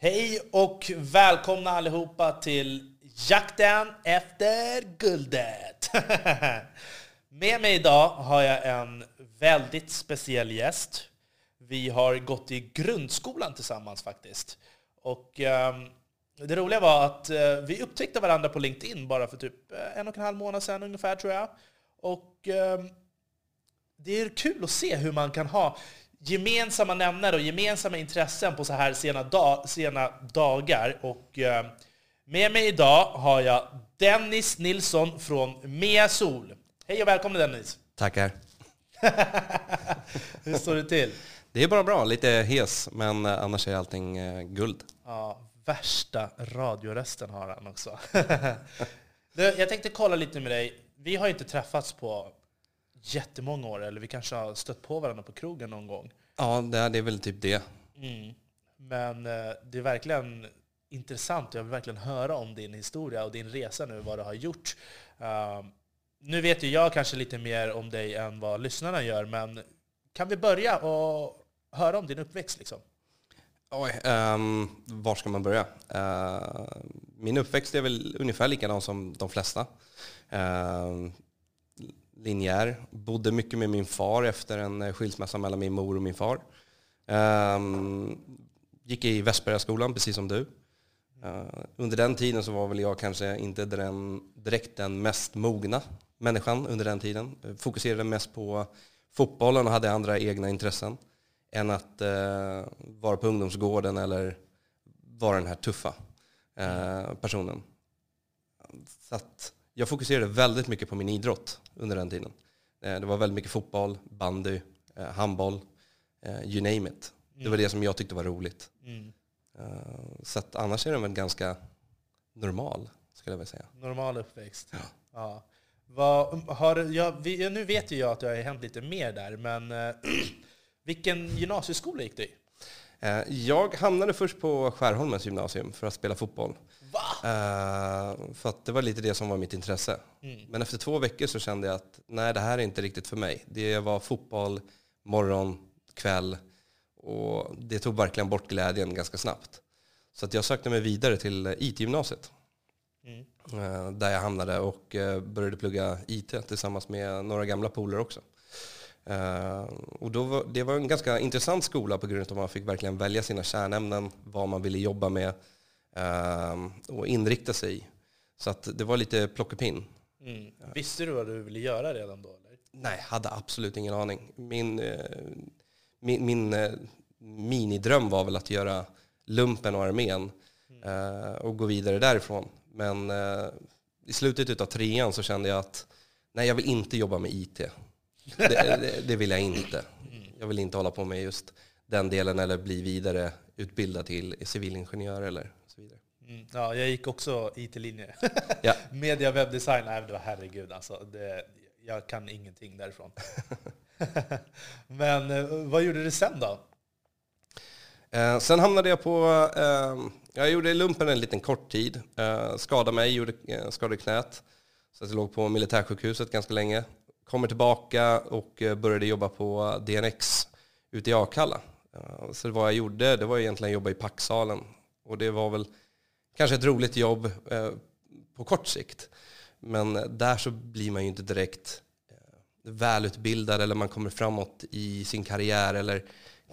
Hej och välkomna allihopa till jakten efter guldet. Med mig idag har jag en väldigt speciell gäst. Vi har gått i grundskolan tillsammans faktiskt. Och eh, det roliga var att eh, vi upptäckte varandra på LinkedIn bara för typ eh, en och en halv månad sedan ungefär tror jag. Och eh, det är kul att se hur man kan ha gemensamma nämnare och gemensamma intressen på så här sena, dag, sena dagar. Och eh, med mig idag har jag Dennis Nilsson från Mea Sol. Hej och välkommen Dennis! Tackar. Hur står det till? Det är bara bra, lite hes, men eh, annars är allting eh, guld. Ja, värsta radiorösten har han också. Jag tänkte kolla lite med dig. Vi har inte träffats på jättemånga år, eller vi kanske har stött på varandra på krogen någon gång. Ja, det är, väl typ det. Mm. Men eh, det är verkligen intressant jag vill verkligen höra om din historia och din resa nu, vad du har gjort. Uh, nu vet ju jag kanske lite mer om dig än vad lyssnarna gör, men kan vi börja och höra om din uppväxt? Liksom? Oj, um, var ska man börja? Uh, min uppväxt är väl ungefär likadan som de flesta. Uh, linjär. Bodde mycket med min far efter en eh, skilsmässa mellan min mor och min far. Um, gick i Västbergaskolan, precis som du. Uh, under den tiden så var väl jag kanske inte den, direkt den mest mogna människan under den tiden. Fokuserade mest på fotbollen och hade andra egna intressen än att uh, vara på ungdomsgården eller vara den här tuffa uh, personen. Så att jag fokuserade väldigt mycket på min idrott under den tiden. Det var väldigt mycket fotboll, bandy, handboll, you name it. Det var det som jag tyckte var roligt. Mm. Så att annars är den väl ganska normal, skulle jag vilja säga. Normal uppväxt. Ja. ja. Vad, har, jag, nu vet ju jag att det har hänt lite mer där, men vilken gymnasieskola gick du i? Jag hamnade först på Skärholmens gymnasium för att spela fotboll. Va? för att det var lite det som var mitt intresse. Mm. Men efter två veckor så kände jag att nej, det här är inte riktigt för mig. Det var fotboll, morgon, kväll, och det tog verkligen bort glädjen ganska snabbt. Så att jag sökte mig vidare till IT-gymnasiet. Mm. Eh, där jag hamnade och eh, började plugga IT tillsammans med några gamla polare också. Eh, och då var, det var en ganska intressant skola på grund av att man fick verkligen välja sina kärnämnen, vad man ville jobba med och inrikta sig i. Så att det var lite plockepinn. Mm. Visste du vad du ville göra redan då? Eller? Nej, hade absolut ingen aning. Min, min, min eh, minidröm var väl att göra lumpen och armén eh, och gå vidare därifrån. Men eh, i slutet av trean så kände jag att nej, jag vill inte jobba med IT. Det, det, det, vill jag inte. Jag vill inte hålla på med just den delen eller bli vidare utbildad till civilingenjör eller så vidare. Mm, ja, jag gick också IT-linje. ja. Media, webbdesign, nej, var herregud alltså. Det, jag kan ingenting därifrån. Men eh, vad gjorde du sen då? Eh, sen hamnade jag på, eh, jag gjorde lumpen en liten kort tid. Eh, skadade mig, gjorde, eh, skadade knät. Så jag låg på militärsjukhuset ganska länge. Kommer tillbaka och eh, började jobba på DNX ute i Akalla. Eh, så vad jag gjorde, det var egentligen att jobba i packsalen. Och det var väl kanske ett roligt jobb eh, på kort sikt. Men där så blir man ju inte direkt välutbildad eller man kommer framåt i sin karriär eller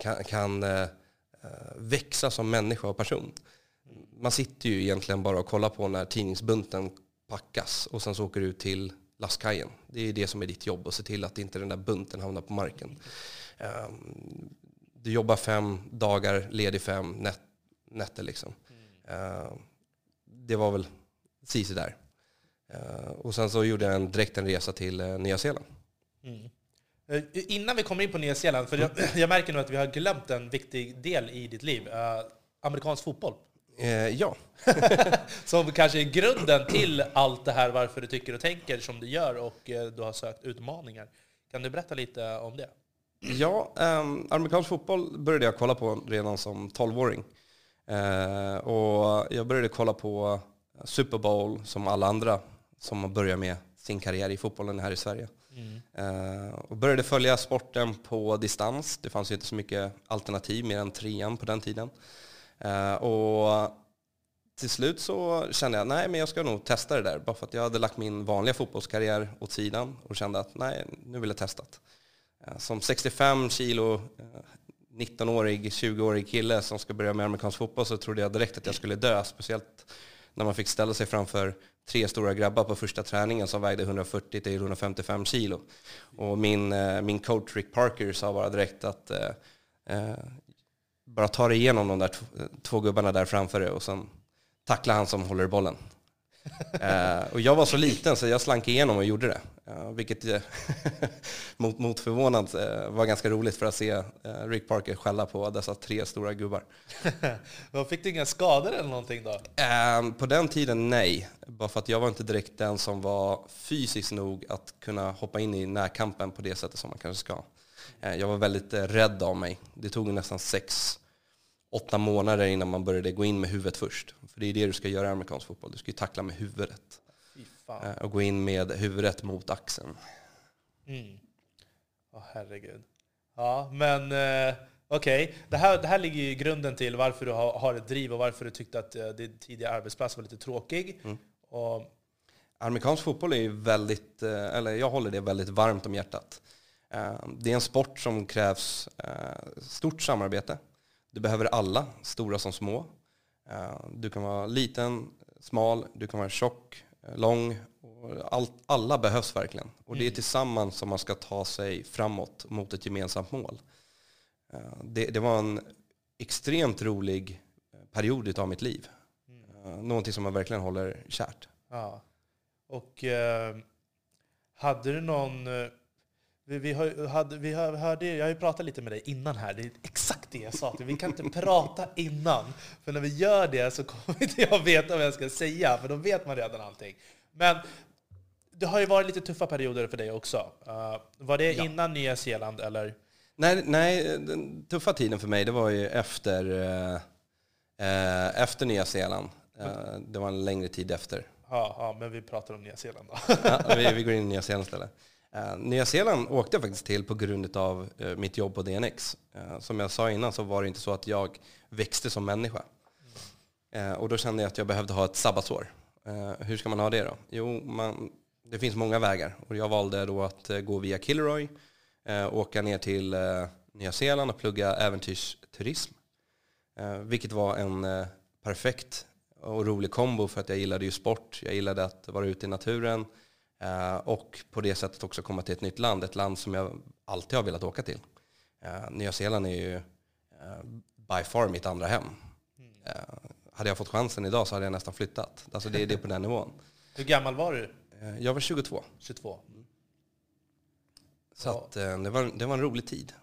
kan, kan växa som människa och person. Man sitter ju egentligen bara och kollar på när tidningsbunten packas och sen så åker du ut till lastkajen. Det är det som är ditt jobb, att se till att inte den där bunten hamnar på marken. Um, du jobbar fem dagar, ledig fem nät, nätter liksom. Uh, det var väl Cici där. Uh, och sen så gjorde jag en, direkt en resa till uh, Nya Zeeland. Mm. Eh, innan vi kommer in på Nya Zeeland, för jag, jag, märker nu att vi har glömt en viktig del i ditt liv. Uh, amerikansk fotboll. Uh, ja. som kanske är grunden till allt det här, varför du tycker och tänker som du gör och uh, du har sökt utmaningar. Kan du berätta lite om det? Ja, um, amerikansk fotboll började jag kolla på redan som 12-åring. Uh, och jag började kolla på Super Bowl som alla andra som börjar med sin karriär i fotbollen här i Sverige. Mm. Uh, och började följa sporten på distans. Det fanns ju inte så mycket alternativ mer än trean på den tiden. Eh, och till slut så kände jag nej men jag ska nog testa det där. Bara för att jag hade lagt min vanliga fotbollskarriär åt sidan och kände att nej, nu vill jag testa. Eh, som 65 kilo eh, 19-årig, 20-årig kille som ska börja med amerikansk fotboll så trodde jag direkt att jag skulle dö. Speciellt när man fick ställa sig framför tre stora grabbar på första träningen som vägde 140 till 155 kilo. Och min, eh, min coach Rick Parker sa bara direkt att eh, eh bara ta dig igenom de där två gubbarna där framför dig och sen tackla han som håller bollen. eh, och jag var så liten så jag slank igenom och gjorde det. Uh, vilket uh, mot, mot förvånad uh, var ganska roligt för att se uh, Rick Parker skälla på dessa tre stora gubbar. Fick du inga skador eller någonting då? Ehm, på den tiden nej. Bara för att jag var inte direkt den som var fysiskt nog att kunna hoppa in i närkampen på det sättet som man kanske ska. Jag var väldigt rädd av mig. Det tog nästan sex, åtta månader innan man började gå in med huvudet först. För det är det du ska göra i amerikansk fotboll. Du ska ju tackla med huvudet. Eh, och gå in med huvudet mot axeln. Mm. Oh, herregud. Ja, men eh, okej. Okay. Det, här, det här ligger ju i grunden till varför du har, har ett driv och varför du tyckte att eh, din tidigare arbetsplats var lite tråkig. Mm. Och... Amerikansk fotboll är ju väldigt, eh, eller jag håller det väldigt varmt om hjärtat. Det är en sport som krävs stort samarbete. Du behöver alla, stora som små. Du kan vara liten, smal, du kan vara tjock, lång. All, alla behövs verkligen. Och det är mm. tillsammans som man ska ta sig framåt mot ett gemensamt mål. Eh, det, det var en extremt rolig eh, period av mitt liv. Mm. Eh, någonting som man verkligen håller kärt. Ja. Och eh, hade du någon... Vi, vi, har, hade, vi hörde, jag har ju pratat lite med dig innan här. Det är exakt det jag sa. Vi kan inte prata innan. För när vi gör det så kommer inte jag veta vad jag ska säga. För då vet man redan allting. Men det har ju varit lite tuffa perioder för dig också. Uh, var det ja. innan Nya Zeeland eller? Nej, nej, den tuffa tiden för mig det var ju efter, uh, efter Nya Zeeland. Uh, det var en längre tid efter. Ja, ja men vi pratar om Nya Zeeland då. ja, vi, vi går in i Nya Zeeland istället. Eh, Nya Zeeland åkte jag faktiskt till på grund av eh, mitt jobb på DNX. Eh, som jag sa innan så var det inte så att jag växte som människa. Och då kände jag att jag behövde ha ett sabbatsår. hur ska man ha det då? Jo, man, det finns många vägar och jag valde då att gå via Killeroy, åka ner till Nya Zeeland och plugga äventyrsturism. vilket var en perfekt och rolig kombo för att jag gillade ju sport, jag gillade att vara ute i naturen och på det sättet också komma till ett nytt land, ett land som jag alltid har velat åka till. Uh, Nya Zeeland är ju uh, by far mitt andra hem. Mm. hade jag fått chansen idag så hade jag nästan flyttat. Alltså det är det på den nivån. Hur gammal var du? jag var 22. 22. Mm. Så ja. att, det, var, det var en rolig tid.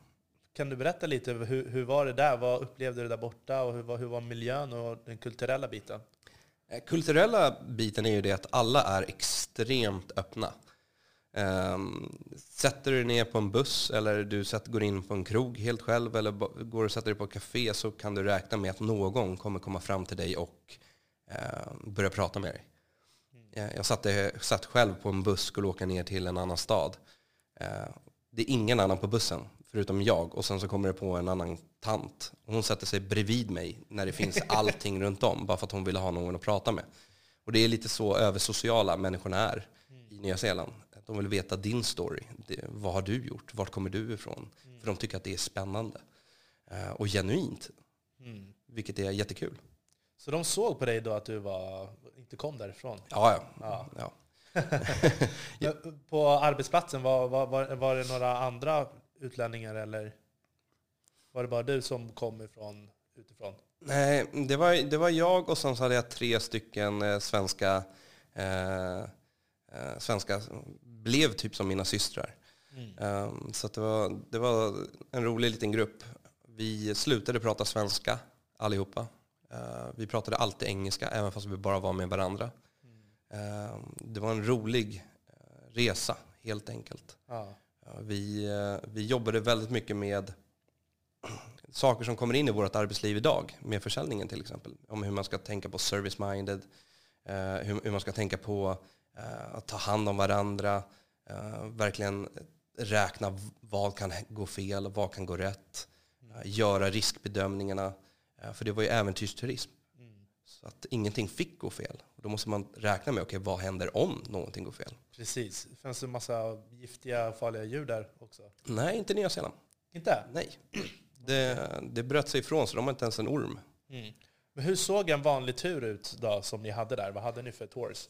Kan du berätta lite, hur, hur var det där? Vad upplevde du där borta? Och hur var, hur var miljön och den kulturella biten? Eh, kulturella biten är ju det att alla är extremt öppna. Ehm, sätter du dig ner på en buss eller du går in på en krog helt själv eller går och sätter dig på ett café så kan du räkna med att någon kommer komma fram till dig och ehm, börja prata med dig. Eh, jag satt, satt själv på en buss och skulle åka ner till en annan stad. Eh, det är ingen annan på bussen förutom jag. Och sen så kommer det på en annan tant. Hon sätter sig bredvid mig när det finns allting runt om, bara för att hon vill ha någon att prata med. Och det är lite så översociala människorna är i Nya Zeeland. De vill veta din story. Det, vad har du gjort? Vart kommer du ifrån? Mm. För de tycker att det är spännande. Uh, och genuint. Mm. Vilket är jättekul. Så de såg på dig då att du var, inte kom därifrån? Ja, ja. ja. ja. på arbetsplatsen, var, var, var det några andra utlänningar eller var det bara du som kom ifrån, utifrån? Nej, det var, det var jag och sen så hade jag tre stycken eh, svenska, eh, eh, svenska, blev typ som mina systrar. Mm. Um, så det, var, det var en rolig liten grupp. Vi slutade prata svenska allihopa. Uh, vi pratade alltid engelska, även fast vi bara var med varandra. Mm. Uh, det var en rolig resa, helt enkelt. Ja. Vi, eh, vi jobbade väldigt mycket med saker som kommer in i vårt arbetsliv idag, med försäljningen till exempel. Om hur man ska tänka på service-minded, eh, hur man ska tänka på eh, att ta hand om varandra, verkligen räkna vad kan gå fel, vad kan gå rätt, göra riskbedömningarna, För det var ju äventyrsturism. Så att ingenting fick gå fel. Och då måste man räkna med, okej, vad händer om någonting går fel? Precis. Det fanns en massa giftiga, farliga djur där också. Nej, inte Nya Zeeland. Inte? Nej. Det, det bröt sig ifrån, så de har inte ens en orm. Mm. Men hur såg en vanlig tur ut då som ni hade där? Vad hade ni för tours?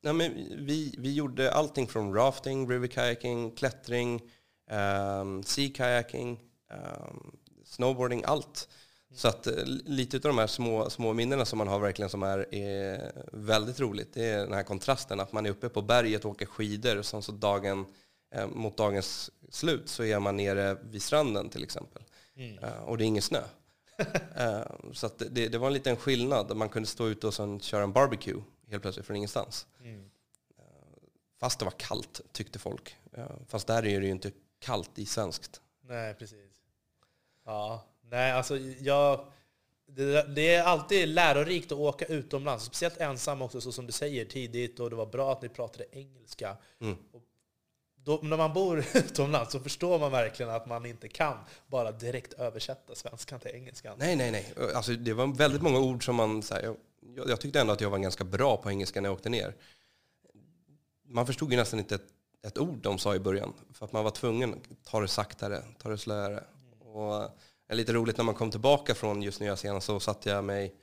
Nej, men vi, vi gjorde allting från rafting, river kayaking, klättring, um, sea kayaking, ehm, snowboarding, allt. Så att eh, lite av de här små, små minnena som man har verkligen som är, är väldigt roligt, det är den här kontrasten att man är uppe på berget och åker skidor och sen så dagen, eh, mot dagens slut så är man nere vid stranden till exempel. Eh, och det är ingen snö. Eh, så att det, det var en liten skillnad. Man kunde stå ute och sen köra en barbecue helt plötsligt från ingenstans. Eh, Fast det var kallt, tyckte folk. Eh, Fast där är det ju inte kallt i svenskt. Nej, precis. Ja, nej alltså jag... Det, det är alltid lärorikt att åka utomlands, speciellt ensam också, så som du säger tidigt, och det var bra att ni pratade engelska. Mm. Och då, när man bor utomlands så förstår man verkligen att man inte kan bara direkt översätta svenskan till engelskan. Nej, nej, nej. Alltså, det var väldigt många ord som man... Så här, jag, jag tyckte ändå att jag var ganska bra på engelska när jag åkte ner. Man förstod ju nästan inte ett, ett ord de sa i början. För att man var tvungen att ta det saktare, ta det slöare. Och det är lite roligt när man kom tillbaka från just Nya Zeeland så satte jag mig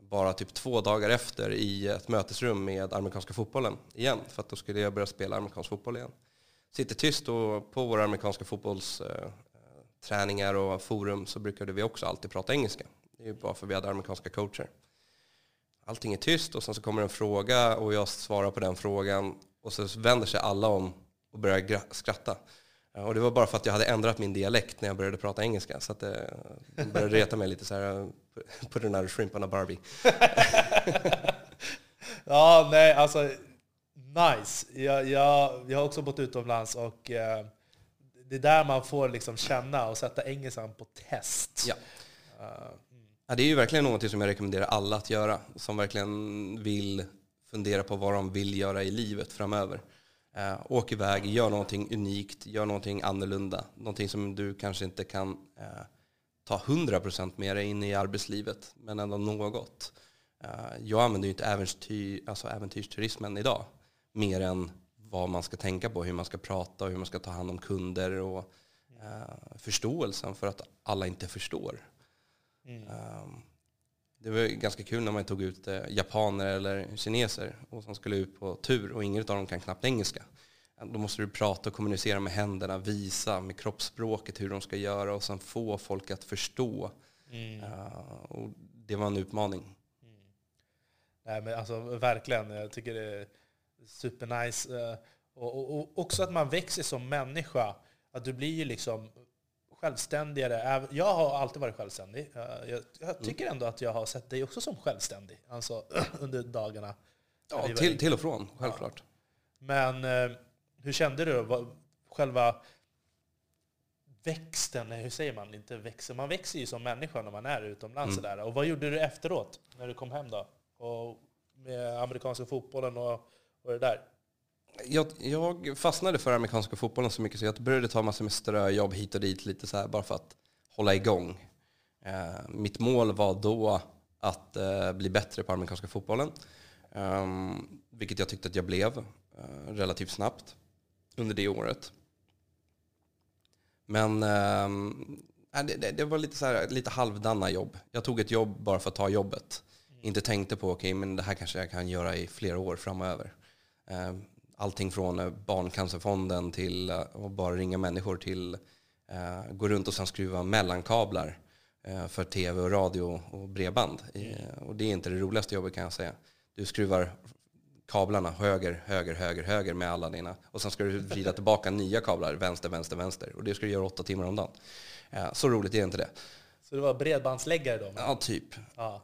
bara typ två dagar efter i ett mötesrum med amerikanska fotbollen igen. För att då skulle jag börja spela amerikansk fotboll igen. Sitter tyst och på våra amerikanska fotbollsträningar eh, och forum så brukade vi också alltid prata engelska. Det är ju bara för vi hade amerikanska coacher. Allting är tyst och sen så kommer en fråga och jag svarar på den frågan och så vänder sig alla om och börjar skratta. Ja, Och det var bara för att jag hade ändrat min dialekt när jag började prata engelska. Så att det, de började reta mig lite så här, eh, put another shrimp on a Barbie. Ja, nej, alltså nice. Jag, jag, jag har också bott utomlands och eh, det är där man får liksom känna och sätta engelskan på test. Ja. Eh, Ja, det är ju verkligen något som jag rekommenderar alla att göra. Som verkligen vill fundera på vad de vill göra i livet framöver. Eh, åk iväg, gör någonting unikt, gör någonting annorlunda. Någonting som du kanske inte kan eh, ta 100% med dig in i arbetslivet, men ändå något. Eh, jag använder ju inte äventyr, alltså äventyrsturismen idag, mer än vad man ska tänka på, hur man ska prata och hur man ska ta hand om kunder och eh, förståelsen för att alla inte förstår. Um, det var ganska kul när man tog ut eh, japaner eller kineser och som skulle ut på tur och ingen av dem kan knappt engelska. Då måste du prata och kommunicera med händerna, visa med kroppsspråket hur de ska göra och sen få folk att förstå. Uh, och det var en utmaning. Nej, men alltså verkligen. Jag tycker det är supernice. eh, Och, och, och också att man växer som människa. Att du blir ju liksom självständigare. Jag har alltid varit självständig. Eh, Jag, jag tycker ändå att jag har sett dig också som självständig. Alltså under dagarna. Ja, till, till och från, självklart. Men eh, hur kände du? Vad, själva växten, hur säger man? Inte växer. Man växer ju som människa när man är utomlands. Mm. Och vad gjorde du efteråt, när du kom hem då? Och med amerikanska fotbollen och, och det där? Jag, jag fastnade för amerikanska fotbollen så mycket så jag började ta massor med ströjobb hit och dit lite så här bara för att hålla igång. Eh, mitt mål var då att eh, bli bättre på amerikanska fotbollen. Ehm, vilket jag tyckte att jag blev eh, relativt snabbt under det året. Men ehm, det, det, var lite, så här, lite halvdana jobb. Jag tog ett jobb bara för att ta jobbet. Inte tänkte på, okej, men det här kanske jag kan göra i flera år framöver. Allting från eh, Barncancerfonden till eh, att bara ringa människor till eh, gå runt och sen skruva mellankablar eh, för tv och radio och bredband. Eh, och det är inte det roligaste jobbet kan jag säga. Du skruvar kablarna höger, höger, höger, höger med alla dina. Och sen ska du vrida tillbaka nya kablar, vänster, vänster, vänster. Och det ska du göra åtta timmar om dagen. Eh, så roligt är inte det. Så det var bredbandsläggare då? Ja, typ. Ja.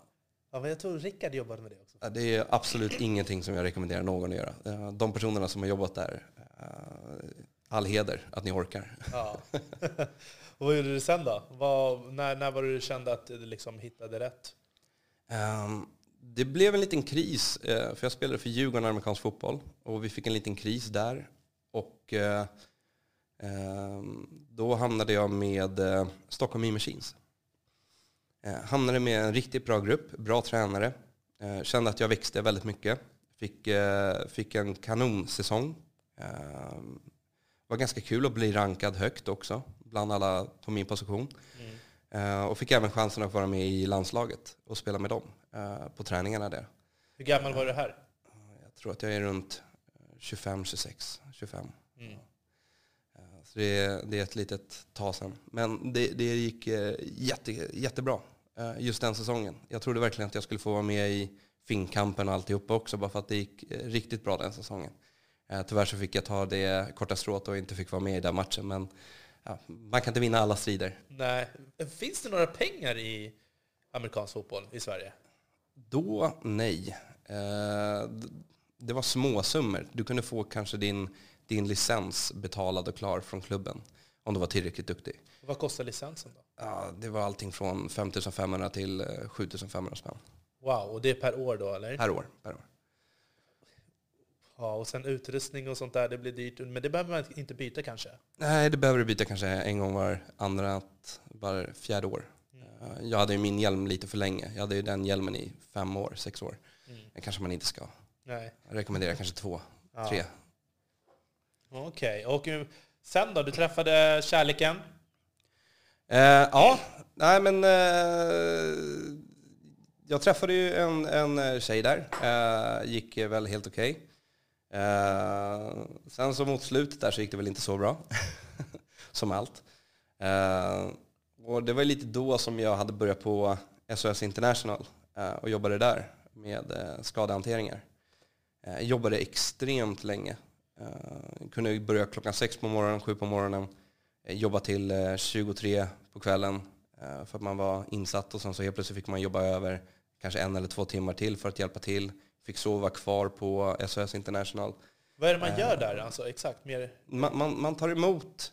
ja men jag tror Rickard jobbade med det Det är absolut ingenting som jag rekommenderar någon att göra. Eh, De personerna som har jobbat där, eh, all heder att ni orkar. Ja. och vad gjorde du sen då? Vad, när, när var det du kände att du liksom hittade rätt? Ehm, Det blev en liten kris, eh, för jag spelade för Djurgården amerikansk fotboll och vi fick en liten kris där. Och eh, ehm, då hamnade jag med eh, Stockholm E-Machines. Eh, hamnade med en riktigt bra grupp, bra tränare. Eh, kände att jag växte väldigt mycket. Fick, eh, fick en kanonsäsong. Eh, var ganska kul att bli rankad högt också, bland alla på min position. Mm. Eh, och fick även chansen att vara med i landslaget och spela med dem på träningarna där. Hur gammal var du här? Jag tror att jag är runt 25, 26, 25. Mm. Så det är, det är ett litet tag sedan. Men det, det gick jätte, jättebra just den säsongen. Jag trodde verkligen att jag skulle få vara med i Finnkampen och alltihopa också, bara för att det gick eh, riktigt bra den säsongen. Eh, Tyvärr så fick jag ta det korta strået och inte fick vara med i den matchen. Men ja, man kan inte vinna alla strider. Nej. Finns det några pengar i amerikansk fotboll i Sverige? Då, nej. Eh, Det var småsummor. Du kunde få kanske din, din licens betalad och klar från klubben om du var tillräckligt duktig. Vad kostar licensen då? Ja, det var allting från 5 500 till eh, 7 500 spänn Wow, och det är per år då eller? per år. Per år. Ja, och sen utrustning och sånt där, det blir dyrt. Men det behöver man inte byta kanske? Nej, det behöver du byta kanske en gång var andra, var fjärde år. Eh, Jag hade ju min hjälm lite för länge. Jag hade ju den hjälmen i fem år, sex år. Mm. Det kanske man inte ska. Nej. Jag rekommenderar kanske två, Ja. tre. Okej, och eh, sen då? Du träffade kärleken? Eh, ja, nej men eh, jag träffade ju en, en eh, tjej där. Eh, gick väl helt okej. Eh, sen så mot slutet där så gick det väl inte så bra. som allt. Eh, och det var lite då som jag hade börjat på SOS International eh, och jobbade där med eh, skadehanteringar. Eh, jobbade extremt länge. Eh, kunde börja klockan sex på morgonen, sju på morgonen. Eh, jobba till eh, 23 på kvällen eh, för att man var insatt och sen så helt plötsligt fick man jobba över kanske en eller två timmar till för att hjälpa till. Fick sova kvar på SOS International. Vad är det man gör där? Alltså, exakt, mer... Man, man, man tar emot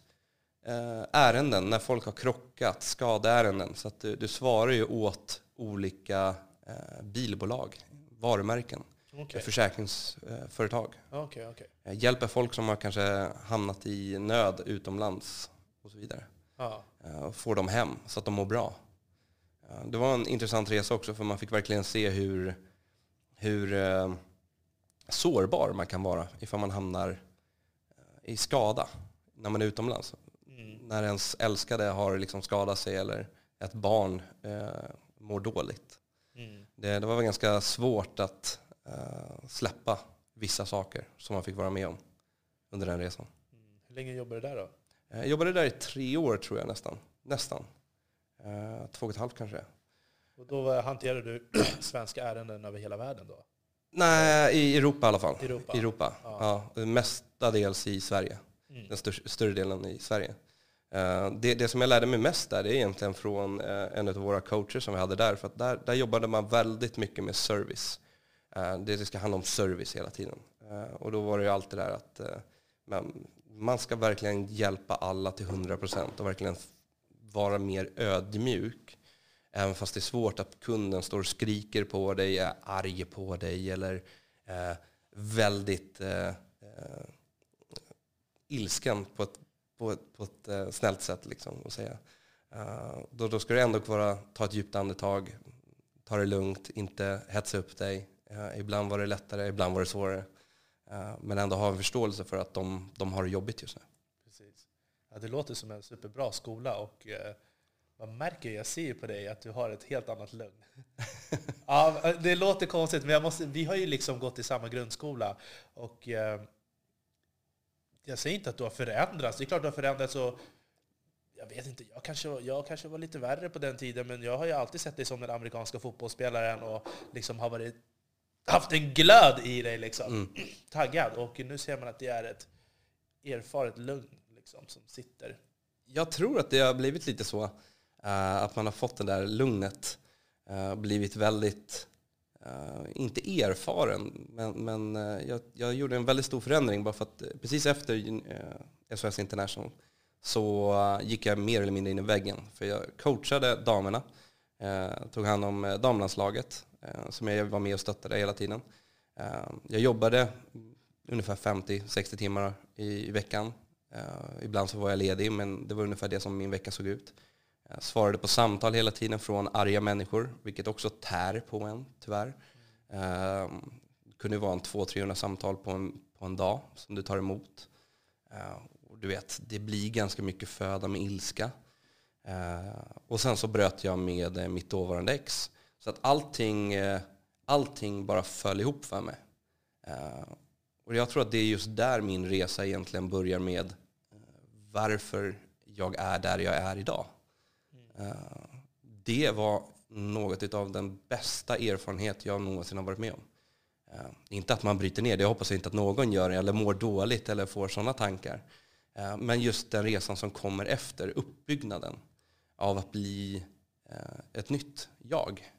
eh, ärenden när folk har krockat, skadeärenden. Så att du, du svarar ju åt olika eh, bilbolag, varumärken, Okej, försäkringsföretag. okej. Eh, hjälper folk som har kanske hamnat i nöd utomlands och så vidare. Ja. eh, och får dem hem så att de mår bra. Eh, Det var en intressant resa också för man fick verkligen se hur, hur eh, sårbar man kan vara ifall man hamnar i skada när man är utomlands. Mm. När ens älskade har liksom skadat sig eller ett barn eh, mår dåligt. Mm. Det, det var ganska svårt att eh, släppa vissa saker som man fick vara med om under den resan. Mm. Hur länge jobbar du där då? Eh, Jag jobbade där i tre år tror jag nästan. Nästan. Eh, två och ett halvt kanske. Och då hanterar du svenska ärenden över hela världen då? Nej, i Europa i alla fall. Europa. Europa. Ja. Ja. mestadels i Sverige. Mm. Den större, större delen i Sverige. Eh, det, det som jag lärde mig mest där det är egentligen från en av våra coacher som vi hade där. För att där, där jobbade man väldigt mycket med service. Det, det ska handla om service hela tiden. Och då var det ju alltid där att man, man ska verkligen hjälpa alla till 100% och verkligen vara mer ödmjuk. Även fast det är svårt att kunden står och skriker på dig, är arg på dig eller eh, väldigt eh, eh, ilsken på ett, på ett, på ett eh, snällt sätt. Liksom, att säga. Eh, då, då ska du ändå vara, ta ett djupt andetag, ta det lugnt, inte hetsa upp dig. Eh, ibland var det lättare, ibland var det svårare. Eh, men ändå ha en förståelse för att de, de har det jobbigt just nu. Precis. Ja, det låter som en superbra skola och eh, man märker, jag ser ju på dig att du har ett helt annat lugn. ja, det låter konstigt, men jag måste, vi har ju liksom gått i samma grundskola. Och eh, jag säger inte att du har förändrats. Det är klart du har förändrats och jag vet inte, jag kanske, jag kanske var lite värre på den tiden, men jag har ju alltid sett dig som den amerikanska fotbollsspelaren och liksom har varit, haft en glöd i dig. Liksom. Mm. Taggad. Och nu ser man att det är ett erfaret lugn liksom, som sitter. Jag tror att det har blivit lite så. eh, att man har fått det där lugnet. Uh, blivit väldigt, eh, inte erfaren, men, men eh, jag, jag gjorde en väldigt stor förändring bara för att eh, precis efter eh, SOS International så eh, gick jag mer eller mindre in i väggen. För jag coachade damerna, eh, tog hand om eh, damlandslaget eh, Eh, som jag var med och stöttade hela tiden. Eh, jag jobbade ungefär 50-60 timmar i, veckan. Eh, ibland så var jag ledig, men det var ungefär det som min vecka såg ut. Jag svarade på samtal hela tiden från arga människor, vilket också tär på en, tyvärr. Det kunde vara en 200-300 samtal på en, på en dag som du tar emot. Du vet, det blir ganska mycket föda med ilska. Och sen så bröt jag med mitt dåvarande ex. Så att allting, eh, allting bara föll ihop för mig. Eh, och jag tror att det är just där min resa egentligen börjar med eh, varför jag är där jag är idag. Det var något av den bästa erfarenhet jag någonsin har varit med om. Inte att man bryter ner det, jag hoppas inte att någon gör det, eller mår dåligt eller får sådana tankar. Men just den resan som kommer efter, uppbyggnaden av att bli ett nytt jag.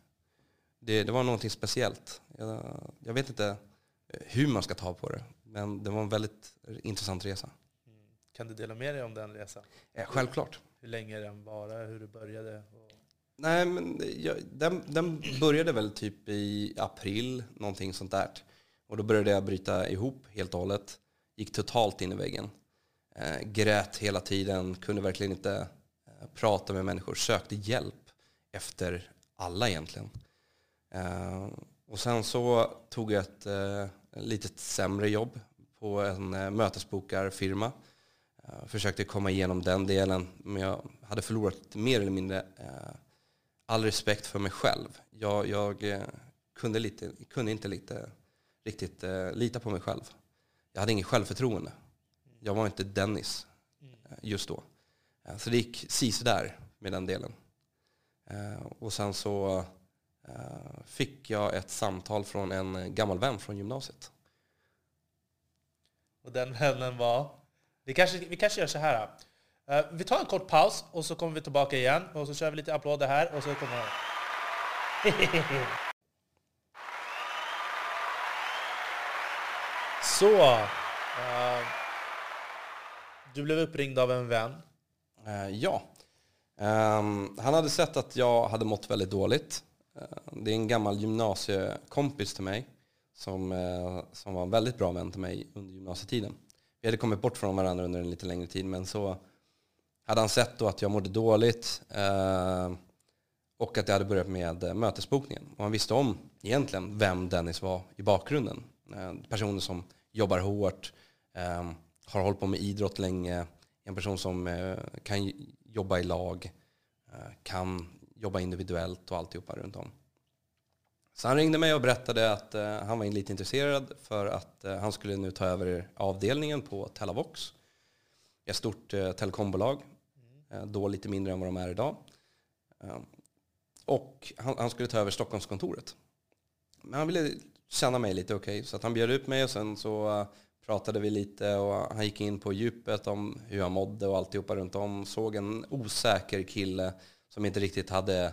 Det, det var någonting speciellt. Jag, jag, vet inte hur man ska ta på det, men det var en väldigt intressant resa. Kan du dela med dig om den resan? Ja, självklart. Hur länge den varade, hur du började? Och... Nej, men jag, den, den började väl typ i april, någonting sånt där. Och då började jag bryta ihop helt och hållet. Gick totalt in i väggen. Eh, grät hela tiden, kunde verkligen inte eh, prata med människor. Sökte hjälp efter alla egentligen. Eh, och sen så tog jag ett eh, litet sämre jobb på en eh, mötesbokarfirma försökte komma igenom den delen, men jag hade förlorat mer eller mindre all respekt för mig själv. Jag, jag kunde, lite, kunde inte lite, riktigt lita på mig själv. Jag hade inget självförtroende. Jag var inte Dennis just då. så det gick där med den delen. och sen så fick jag ett samtal från en gammal vän från gymnasiet. Och den vännen var? Vi kanske, vi kanske gör så här. Uh, vi tar en kort paus och så kommer vi tillbaka igen och så kör vi lite applåder här och så kommer Så. Uh, du blev uppringd av en vän. Uh, ja. Um, han hade sett att jag hade mått väldigt dåligt. Eh, det är en gammal gymnasiekompis till mig som, eh, som var en väldigt bra vän till mig under gymnasietiden vi hade kommit bort från varandra under en lite längre tid, men så hade han sett då att jag mådde dåligt eh, och att jag hade börjat med mötesbokningen. Och han visste om egentligen vem Dennis var i bakgrunden. Personer som jobbar hårt, har hållit på med idrott länge, en person som kan jobba i lag, kan jobba individuellt och alltihopa runt om. Så han ringde mig och berättade att eh, han var lite intresserad för att eh, han skulle nu ta över avdelningen på Telavox. Ett stort eh, telekombolag. Mm. då lite mindre än vad de är idag. Ehm, och han, han, skulle ta över Stockholmskontoret. Men han ville känna mig lite okej, okay, så att han bjöd ut mig och sen så pratade vi lite och han gick in på djupet om hur han mådde och alltihopa runt om. Såg en osäker kille som inte riktigt hade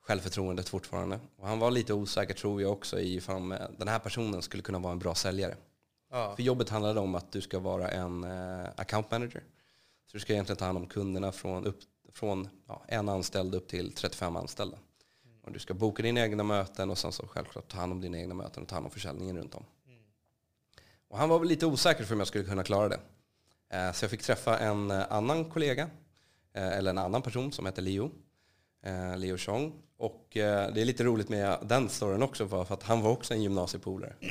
självförtroendet fortfarande. Och han var lite osäker tror jag också i om den här personen skulle kunna vara en bra säljare. Ja. För jobbet handlade om att du ska vara en uh, account manager. Så du ska egentligen ta hand om kunderna från, upp, från ja, en anställd upp till 35 anställda. Mm. Och du ska boka dina egna möten och sen så självklart ta hand om dina egna möten och ta hand om försäljningen runt om. Mm. Och han var väl lite osäker för om jag skulle kunna klara det. Uh, så jag fick träffa en uh, annan kollega, eller en annan person som heter Leo. Leo Chong och eh, det är lite roligt med den storyn också för att han var också en gymnasiepolare.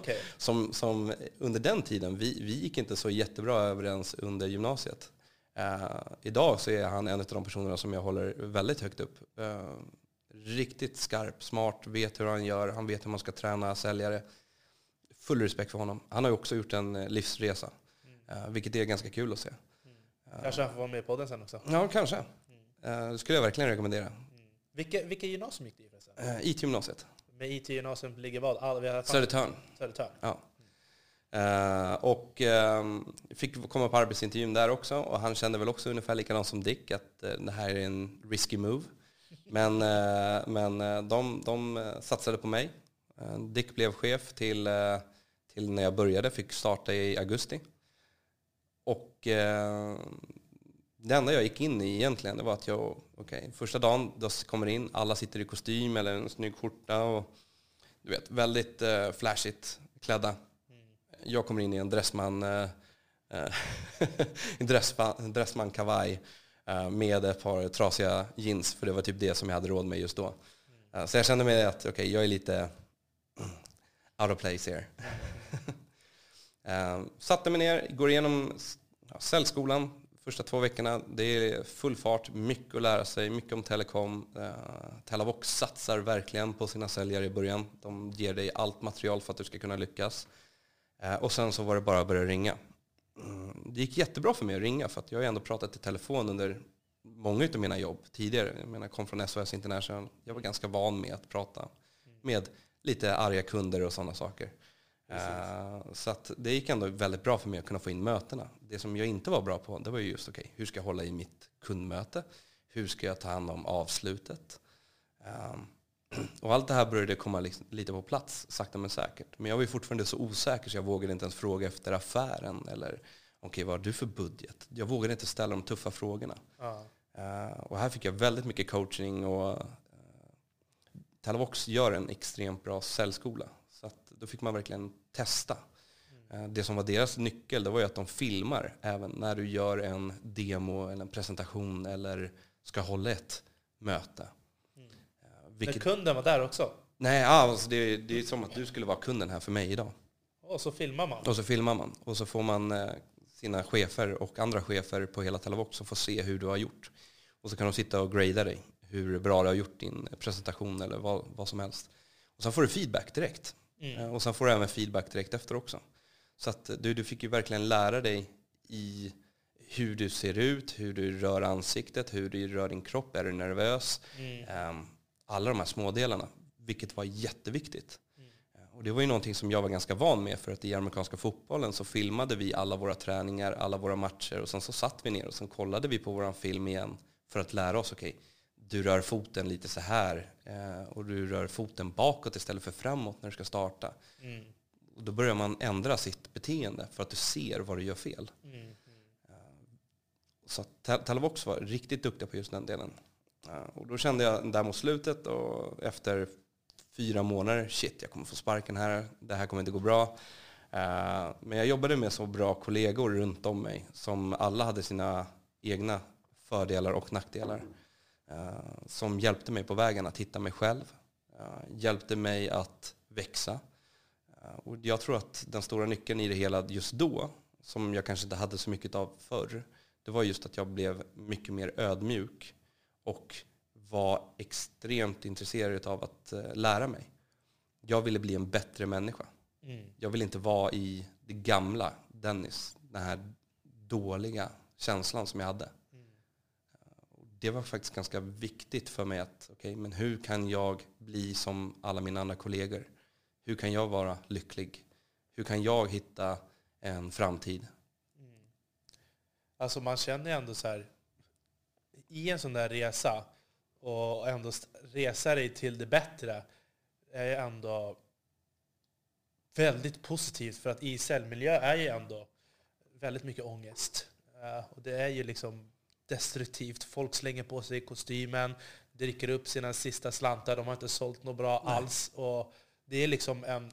Okay. som, som under den tiden, vi, vi gick inte så jättebra överens under gymnasiet. Uh, idag så är han en av de personerna som jag håller väldigt högt upp. Uh, riktigt skarp, smart, vet hur han gör, han vet hur man ska träna säljare. Full respekt för honom. Han har ju också gjort en livsresa, uh, vilket är ganska kul att se. Mm. Kanske han får vara med på podden sen också? Ja, kanske. Mm. det skulle jag verkligen rekommendera. Vilka, vilka gymnasium gick du i förresten? Uh, IT-gymnasiet. Med IT-gymnasium ligger vad? All, vi Södertörn. Södertörn. Ja. Uh, och uh, fick komma på arbetsintervjun där också och han kände väl också ungefär likadant som Dick att uh, det här är en risky move. Men, men de, de satsade på mig. Dick blev chef till, till när jag började, fick starta i augusti. Och det enda jag gick in i egentligen det var att jag, okay, första dagen då kommer in, alla sitter i kostym eller en snygg skjorta och du vet, väldigt uh, flashigt klädda. Mm. Jag kommer in i en dressman, uh, dressman, dressman kavaj. eh, med ett par trasiga jeans, för det var typ det som jag hade råd med just då. Eh, så jag kände mig att okay, jag är lite out of place here. Eh, satte mig ner, går igenom ja, säljskolan första två veckorna. Det är full fart, mycket att lära sig, mycket om telekom. Eh, Telavox satsar verkligen på sina säljare i början. De ger dig allt material för att du ska kunna lyckas. Eh, och sen så var det bara att börja ringa. Mm, det gick jättebra för mig att ringa för att jag har ändå pratat i telefon under många av mina jobb tidigare. Jag menar, jag kom från SOS International. Jag var ganska van med att prata med lite arga kunder och sådana saker. Uh, så att det gick ändå väldigt bra för mig att kunna få in mötena. Det som jag inte var bra på, det var just okej, okay, hur ska jag hålla i mitt kundmöte? Hur ska jag ta hand om avslutet? Um, och allt det här började komma liksom lite på plats, sakta men säkert. Men jag var ju fortfarande så osäker så jag vågade inte ens fråga efter affären eller okej, okay, vad har du för budget? Jag vågade inte ställa de tuffa frågorna. Uh. Uh, och här fick jag väldigt mycket coaching och uh, Talavox gör en extremt bra säljskola då fick man verkligen testa. Mm. Det som var deras nyckel det var ju att de filmar även när du gör en demo eller en presentation eller ska hålla ett möte. Mm. Eh, vilket... Men kunden var där också? Nej, alltså det, det är som att du skulle vara kunden här för mig idag. Och så filmar man? Och så filmar man. Och så får man eh, sina chefer och andra chefer på hela Telavox som får se hur du har gjort. Och så kan de sitta och grada dig, hur bra du har gjort din presentation eller vad, vad som helst. Och sen får du feedback direkt. Mm. Eh, och sen får du även feedback direkt efter också. Så att du, du fick ju verkligen lära dig i hur du ser ut, hur du rör ansiktet, hur du rör din kropp, är du nervös? Mm. Um, alla de här smådelarna, vilket var jätteviktigt. Mm. Och det var ju någonting som jag var ganska van med för att i amerikanska fotbollen så filmade vi alla våra träningar, alla våra matcher och sen så satt vi ner och sen kollade vi på våran film igen för att lära oss, okej, okay, du rör foten lite så här eh, och du rör foten bakåt istället för framåt när du ska starta. Mm. Och då börjar man ändra sitt beteende för att du ser vad du gör fel. Mm. Mm. Så Talavox var riktigt duktiga på just den delen. Och då kände jag där mot slutet och efter fyra månader, shit jag kommer få sparken här, det här kommer inte gå bra. Men jag jobbade med så bra kollegor runt om mig som alla hade sina egna fördelar och nackdelar. Eh, som hjälpte mig på vägen att hitta mig själv, eh, hjälpte mig att växa. Eh, och jag tror att den stora nyckeln i det hela just då, som jag kanske inte hade så mycket av förr, det var just att jag blev mycket mer ödmjuk och var extremt intresserad av att lära mig. Jag ville bli en bättre människa. Mm. Jag ville inte vara i det gamla Dennis, den här dåliga känslan som jag hade det var faktiskt ganska viktigt för mig att, okay, men hur kan jag bli som alla mina andra kollegor? Hur kan jag vara lycklig? Hur kan jag hitta en framtid? Mm. Alltså man känner ju ändå så här, i en sån där resa, och ändå resa dig till det bättre, är ändå väldigt positivt. För att i cellmiljö är ju ändå väldigt mycket ångest. Eh, och det är ju liksom destruktivt. Folk slänger på sig kostymen, dricker upp sina sista slantar, de har inte sålt något bra Nej. alls. Och det är liksom en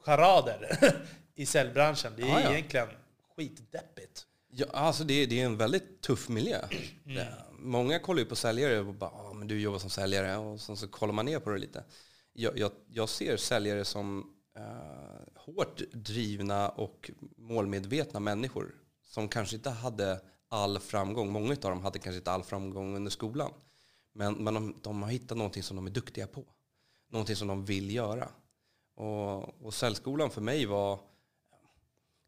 charader i säljbranschen. Det är ah, ja. egentligen skitdeppigt. Ja, alltså det, det är en väldigt tuff miljö. Mm. Många kollar ju på säljare och bara ah, men du jobbar som säljare och sen så kollar man ner på det lite. Jag, jag, jag ser säljare som uh, hårt drivna och målmedvetna människor som kanske inte hade all framgång. Många av dem hade kanske inte all framgång under skolan. Men, men de, de har hittat någonting som de är duktiga på. Någonting som de vill göra. Och, och säljskolan för mig var...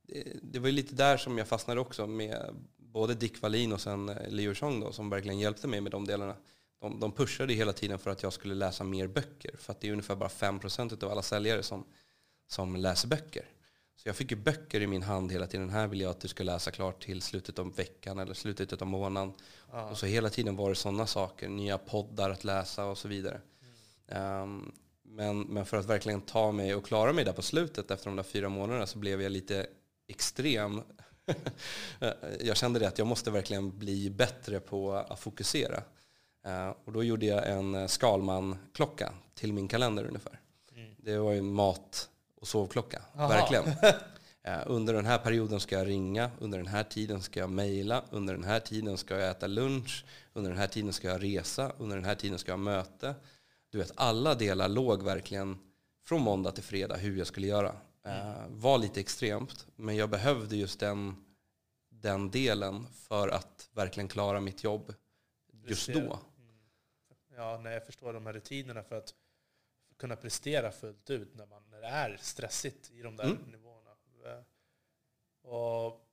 Det, det var lite där som jag fastnade också med både Dick Wallin och sen eh, Leo Chong då, som verkligen hjälpte mig med de delarna. De, de pushade hela tiden för att jag skulle läsa mer böcker. För att det är ungefär bara 5% av alla säljare som, som läser böcker. Så jag fick ju böcker i min hand hela tiden. Här vill jag att du ska läsa klart till slutet av veckan eller slutet av månaden. Ja. Och så hela tiden var det sådana saker. Nya poddar att läsa och så vidare. Mm. Um, men, men för att verkligen ta mig och klara mig där på slutet efter de där fyra månaderna så blev jag lite extrem. jag kände det att jag måste verkligen bli bättre på att fokusera. Uh, och då gjorde jag en Skalman-klocka till min kalender ungefär. Mm. Det var ju mat och sovklocka. Aha. Verkligen. Eh, under den här perioden ska jag ringa, under den här tiden ska jag mejla, under den här tiden ska jag äta lunch, under den här tiden ska jag resa, under den här tiden ska jag ha möte. Du vet, alla delar låg verkligen från måndag till fredag hur jag skulle göra. Eh, var lite extremt, men jag behövde just den, den delen för att verkligen klara mitt jobb just då. Ja, när jag förstår de här rutinerna för att kunna prestera fullt ut när, man, när det är stressigt i de där Mm. nivåerna. Eh, Och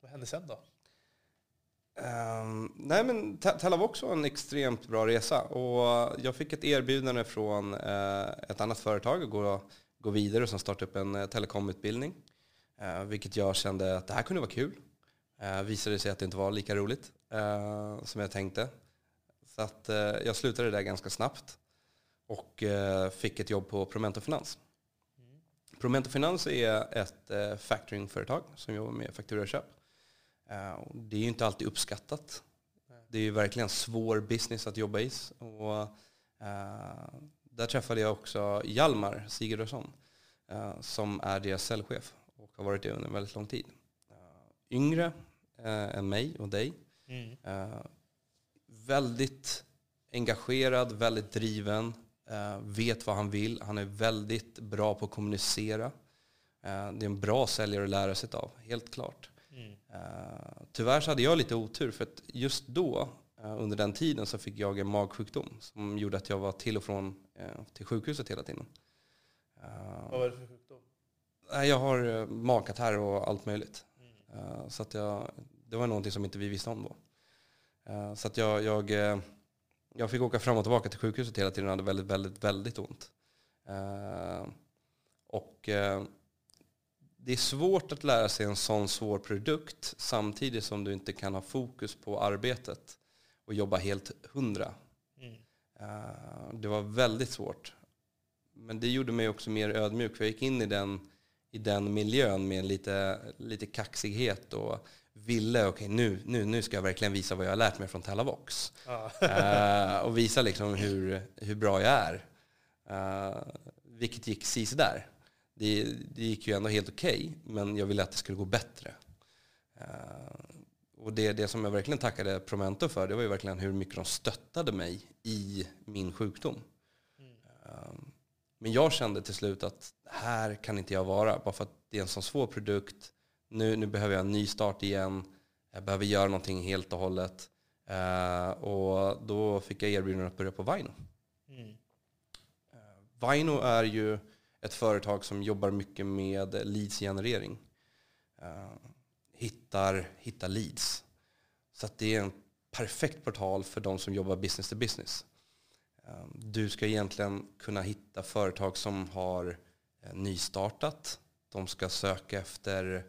vad hände sen då? Ehm, nej men Te- Telavox var en extremt bra resa och jag fick ett erbjudande från eh, ett annat företag att gå, gå vidare och sen starta upp en eh, telekomutbildning. Eh, vilket jag kände att det här kunde vara kul. Eh, visade sig att det inte var lika roligt som jag tänkte. Så att jag slutade där ganska snabbt och eh, fick ett jobb på Promento Finans. Promento Finans är ett eh, factoringföretag som jobbar med fakturaköp. Eh, det är ju inte alltid uppskattat. Det är ju verkligen svår business att jobba i. Och, där träffade jag också Hjalmar Sigurdsson som är deras säljchef och har varit det under väldigt lång tid. Yngre än mig och dig. Mm. Väldigt engagerad, väldigt driven, vet vad han vill. Han är väldigt bra på att kommunicera. Eh, det är en bra säljare att lära sig av, helt klart. Mm. Eh, tyvärr så hade jag lite otur för att just då, eh, under den tiden, så fick jag en magsjukdom som gjorde att jag var till och från eh, till sjukhuset hela tiden. Eh, Vad var det för sjukdom? jag har eh, magkatarr och allt möjligt. Mm. Eh, Så att jag, det var någonting som inte vi visste om då. Eh, Så att jag, jag, eh, jag fick åka fram och tillbaka till sjukhuset hela tiden och hade väldigt, väldigt, väldigt ont. Eh, Och eh, det är svårt att lära sig en sån svår produkt samtidigt som du inte kan ha fokus på arbetet och jobba helt hundra. Mm. Eh, Det var väldigt svårt. Men det gjorde mig också mer ödmjuk för jag gick in i den, i den miljön med lite, lite kaxighet och ville, okej nu, nu, nu ska jag verkligen visa vad jag har lärt mig från Telavox. Ja. Eh, och visa liksom hur, hur bra jag är. Uh, vilket gick sis där. Det, det gick ju ändå helt okej, men jag ville att det skulle gå bättre. Eh, och det, det som jag verkligen tackade Promento för, det var ju verkligen hur mycket de stöttade mig i min sjukdom. Eh, men jag kände till slut att här kan inte jag vara, bara för att det är en sån svår produkt. Nu, nu behöver jag en ny start igen. Jag behöver göra någonting helt och hållet. Eh, och då fick jag erbjudande att börja på Vino. Mm. Vino är ju ett företag som jobbar mycket med leadsgenerering. Uh, hittar, hittar leads. Så att det är en perfekt portal för de som jobbar business to business. Uh, du ska egentligen kunna hitta företag som har uh, nystartat. De ska söka efter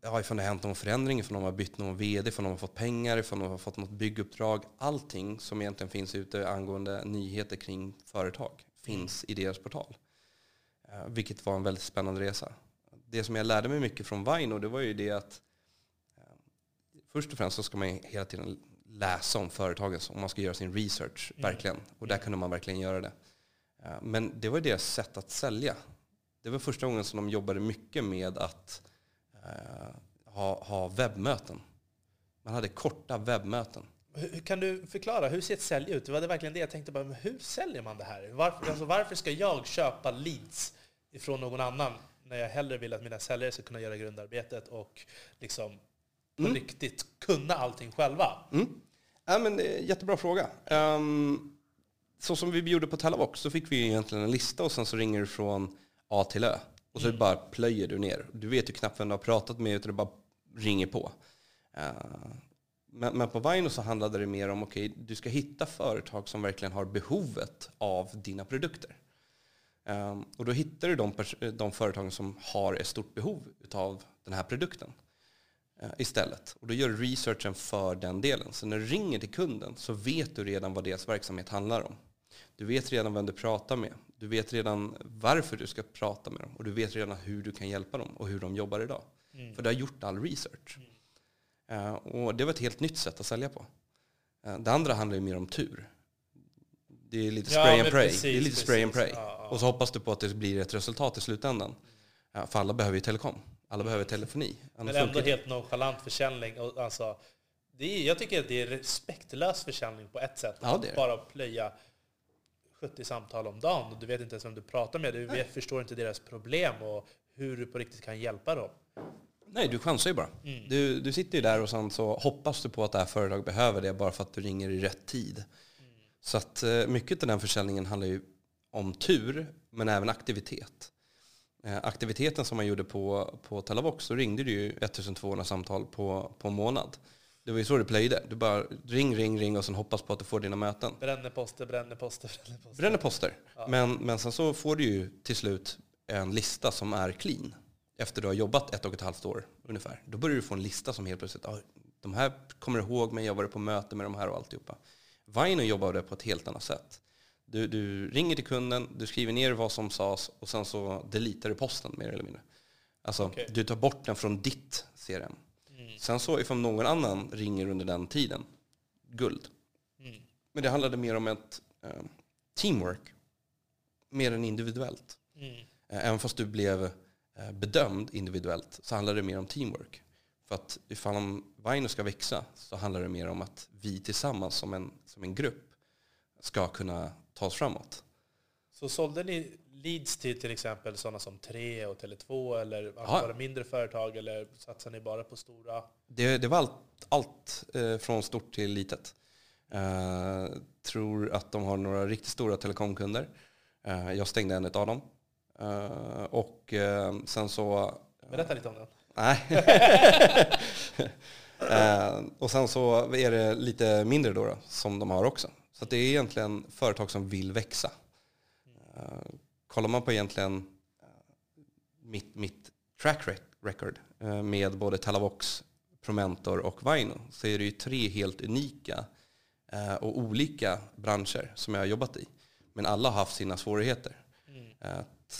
ja, ifall det har hänt någon förändring, ifall de har bytt någon vd, ifall de har fått pengar, ifall de har fått något bygguppdrag. Allting som egentligen finns ute angående nyheter kring företag finns i deras portal. Eh, vilket var en väldigt spännande resa. Det som jag lärde mig mycket från Vino, det var ju det att eh, först och främst så ska man ju hela tiden läsa om företagen, om man ska göra sin research, Mm. verkligen. Och där kunde man verkligen göra det. Eh, men det var deras sätt att sälja. Det var första gången som de jobbade mycket med att ha, ha webbmöten. Man hade korta webbmöten. Hur, kan du förklara, hur ser ett sälj ut? Det var det verkligen det jag tänkte på. Men hur säljer man det här? Varför, alltså, varför ska jag köpa leads ifrån någon annan när jag hellre vill att mina säljare ska kunna göra grundarbetet och liksom på Mm. riktigt kunna allting själva? Mm. Ja, men, eh, jättebra fråga. Um, så som vi gjorde på Telavox så fick vi egentligen en lista och sen så ringer du från A till Ö. Och så bara plöjer du ner. Du vet ju knappt vem du har pratat med utan det bara ringer på. Uh, men, men på Vino så handlade det mer om okej, du ska hitta företag som verkligen har behovet av dina produkter. Um, och då hittar du de, de företagen som har ett stort behov av den här produkten eh, istället. Och då gör du researchen för den delen. Så när du ringer till kunden så vet du redan vad deras verksamhet handlar om. Du vet redan vem du pratar med. Du vet redan varför du ska prata med dem. Och du vet redan hur du kan hjälpa dem och hur de jobbar idag. För du har gjort all research. Eh, och det var ett helt nytt sätt att sälja på. Eh, det andra handlar ju mer om tur. Det är lite Ja, spray men and pray. precis, det är lite spray and pray. Ja, ja. Och så hoppas du på att det blir ett resultat i slutändan. Ja, för alla behöver ju telekom. Alla behöver telefoni. Men ändå helt nonchalant försäljning. Och alltså, det är, jag tycker att det är respektlös försäljning på ett sätt. Ja, är. Bara plöja 70 samtal om dagen och du vet inte ens vem du pratar med. Du vet, förstår inte deras problem och hur du på riktigt kan hjälpa dem. Nej, du chansar ju bara. Mm. Du, du sitter ju där och sen så hoppas du på att det här företaget behöver det bara för att du ringer i rätt tid. Så att eh, mycket av den försäljningen handlar ju om tur, men även aktivitet. Eh, Aktiviteten som man gjorde på, på Telavox, så ringde du ju 1200 samtal på, på månad. Det var ju så du plöjde. Du bara ring, ring, ring och sen hoppas på att du får dina möten. Bränner poster, bränner poster, bränner poster. Bränner poster. Men, men sen så får du ju till slut en lista som är clean. Efter du har jobbat ett och ett halvt år ungefär. Då börjar du få en lista som helt plötsligt, ah, de här kommer ihåg mig, jag var på möte med de här och alltihopa. Vino jobbade på ett helt annat sätt. Du, du ringer till kunden, du skriver ner vad som sades och sen så deletar du posten mer eller mindre. Alltså, Okej. du tar bort den från ditt CRM. Sen så ifall någon annan ringer under den tiden, guld. Mm. Men det handlade mer om ett eh, teamwork, mer än individuellt. Mm. Eh, Även fast du blev eh, bedömd individuellt så handlar det mer om teamwork. För att ifall om ska växa så handlar det mer om att vi tillsammans som en, som en grupp ska kunna ta oss framåt. Så sålde ni leads till till exempel sådana som Tre och Tele2 eller Ja. mindre företag eller satsar ni bara på stora? Det, det var allt, allt eh, från stort till litet. Eh, tror att de har några riktigt stora telekomkunder. Eh, jag stängde en av dem. Och sen så Berätta lite om den. Nej. och sen så är det lite mindre då, då som de har också. Så det är egentligen företag som vill växa. Kollar man på egentligen eh, mitt, mitt track rec- record eh, med både Talavox, Promentor och Vino så är det ju tre helt unika eh, och olika branscher som jag har jobbat i. Men alla har haft sina svårigheter.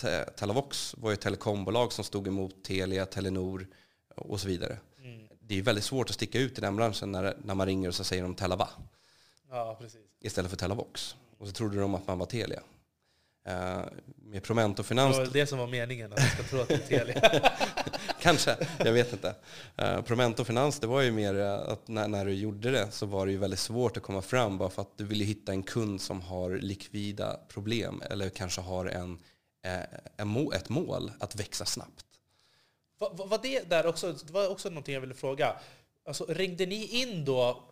Te- Telavox var ju ett telekombolag som stod emot Telia, Telenor och så vidare. Mm. Det är väldigt svårt att sticka ut i den branschen när, när man ringer och så säger de Telava Ja, precis. istället för Telavox. Och så trodde de att man var Telia. Eh, med Promento Det Finans, var väl det som var meningen, att du ska tro att det är Telia. kanske, jag vet inte. Eh, Promento Finans, det var ju mer eh, att när, när du gjorde det så var det ju väldigt svårt att komma fram bara för att du ville hitta en kund som har likvida problem eller kanske har en, en må, ett mål att växa snabbt. Var var det där också, det var också någonting jag ville fråga. Alltså, ringde ni in då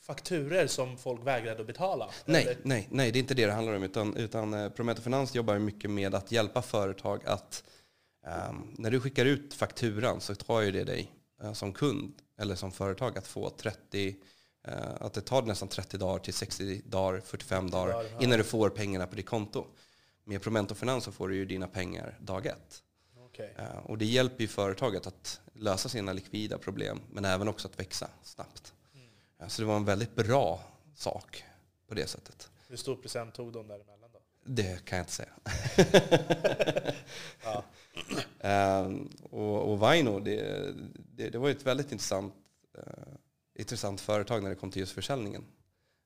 fakturer som folk vägrade att betala? Nej, Eller? nej, nej, det är inte det det handlar om. Utan, utan eh, Prometo Finans jobbar mycket med att hjälpa företag att ehm, när du skickar ut fakturan så tar ju det dig eh, som kund eller som företag att få 30, eh, att det tar nästan 30 dagar till 60 dagar, 45 dagar innan du får pengarna på ditt konto. Med Promento Finans så får du ju dina pengar dag ett. Eh, och det hjälper ju företaget att lösa sina likvida problem men även också att växa snabbt. Så det var en väldigt bra sak på det sättet. Hur stor procent tog de däremellan då? Det kan jag inte säga. Ja. Ehm, och, och Vino, det, det, det var ett väldigt intressant, eh, intressant företag när det kom till just försäljningen.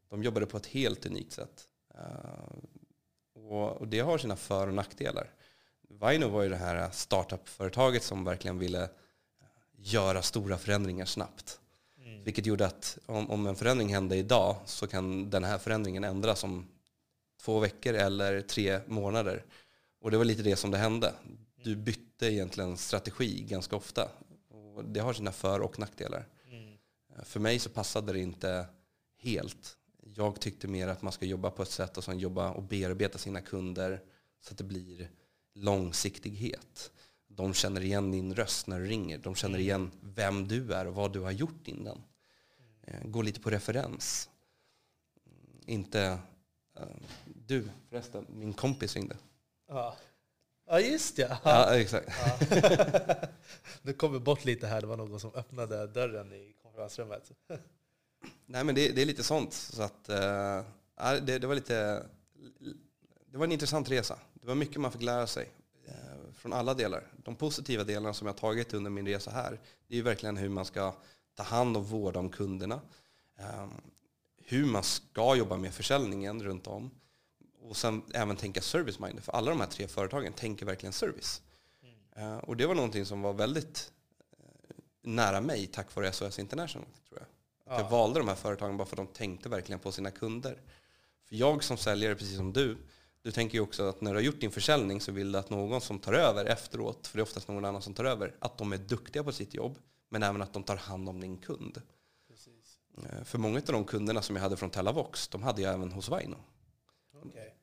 De jobbade på ett helt unikt sätt. Ehm, och, och det har sina för och nackdelar. Vino var ju det här startup-företaget som verkligen ville göra stora förändringar snabbt. Mm. Vilket gjorde att om, om en förändring hände idag så kan den här förändringen ändras om två veckor eller tre månader. Och det var lite det som det hände. Du bytte egentligen strategi ganska ofta. Och det har sina för och nackdelar. Mm. För mig så passade det inte helt. Jag tyckte mer att man ska jobba på ett sätt och sen jobba och bearbeta sina kunder så att det blir långsiktighet. De känner igen din röst när du ringer. De känner igen vem du är och vad du har gjort innan. Eh, Gå lite på referens. Inte... eh, Du, förresten, min kompis ringde. Ja. ja, just ja. Ja, exakt. Du kommer bort lite här, det var någon som öppnade dörren i konferensrummet. Nej, men det, det är lite sånt. Så att, ja, det, det var lite... Det var en intressant resa. Det var mycket man fick lära sig från alla delar. De positiva delarna som jag tagit under min resa här, det är ju verkligen hur man ska ta hand och vårda om kunderna. Eh, hur man ska jobba med försäljningen runt om. Och sen även tänka service minded. För alla de här tre företagen tänker verkligen service. Eh, och det var någonting som var väldigt eh, nära mig tack vare SOS International. tror jag. Att jag Ja. valde de här företagen bara för att de tänkte verkligen på sina kunder. För jag som säljare, precis som du, du tänker ju också att när du har gjort din försäljning så vill du att någon som tar över efteråt, för det är oftast någon annan som tar över, att de är duktiga på sitt jobb, men även att de tar hand om din kund. Precis. Eh, För många av de kunderna som jag hade från Telavox, de hade jag även hos Vaino. Okej.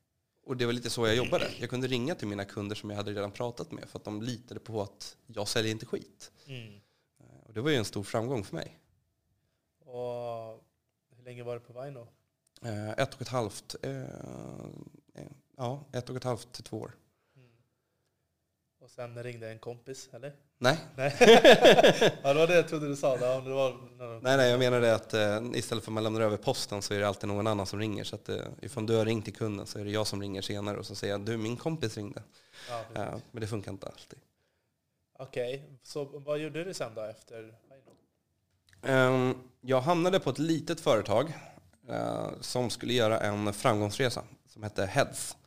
Och det var lite så jag jobbade. Jag kunde ringa till mina kunder som jag hade redan pratat med för att de litade på att jag säljer inte skit. Mm. Eh, Och det var ju en stor framgång för mig. Och hur länge var du på Vaino? Eh, Ett och ett halvt, ja, ett och ett halvt till två år. Mm. Och sen ringde en kompis, eller? Nej, Nej. ja, det var det jag trodde du sa. Ja, det var nej, nej jag menade att eh, istället för att man lämnar över posten så är det alltid någon annan som ringer. Så att eh, ifall du har ringt till kunden så är det jag som ringer senare och så säger jag du min kompis ringde. Ja. Eh, men det funkar inte alltid. Okej, så vad gjorde du sen då efter? Ehm, Jag hamnade på ett litet företag eh, som skulle göra en framgångsresa som hette Heads.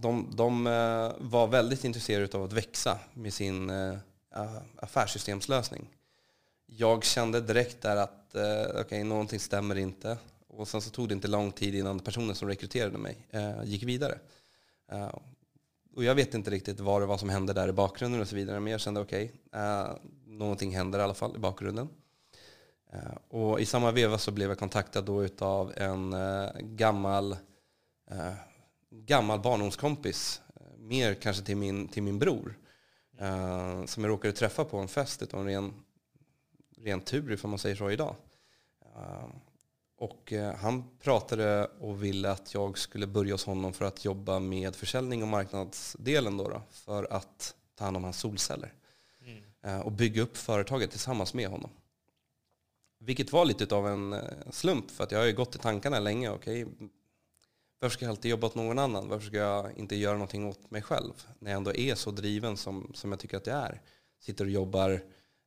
De, de eh, var väldigt intresserade av att växa med sin eh, affärssystemslösning. Jag kände direkt där att eh, okej, någonting stämmer inte. Och sen så tog det inte lång tid innan personen som rekryterade mig eh, gick vidare. Och jag vet inte riktigt vad det var som hände där i bakgrunden och så vidare. Men jag kände okej, eh, någonting händer i alla fall i bakgrunden. Eh, och i samma veva så blev jag kontaktad då utav en eh, gammal, gammal barndomskompis. Eh, mer kanske till min, till min bror. Eh, som jag råkade träffa på en fest utav en ren, ren tur ifall man säger så idag. Eh, och eh, han pratade och ville att jag skulle börja hos honom för att jobba med försäljning och marknadsdelen då, då för att ta hand om hans solceller. Mm. Eh, och bygga upp företaget tillsammans med honom. Vilket var lite av en slump för att jag har ju gått i tankarna länge. Okej, varför ska jag alltid jobba åt någon annan? Varför ska jag inte göra någonting åt mig själv? När jag ändå är så driven som, som jag tycker att jag är. Sitter och jobbar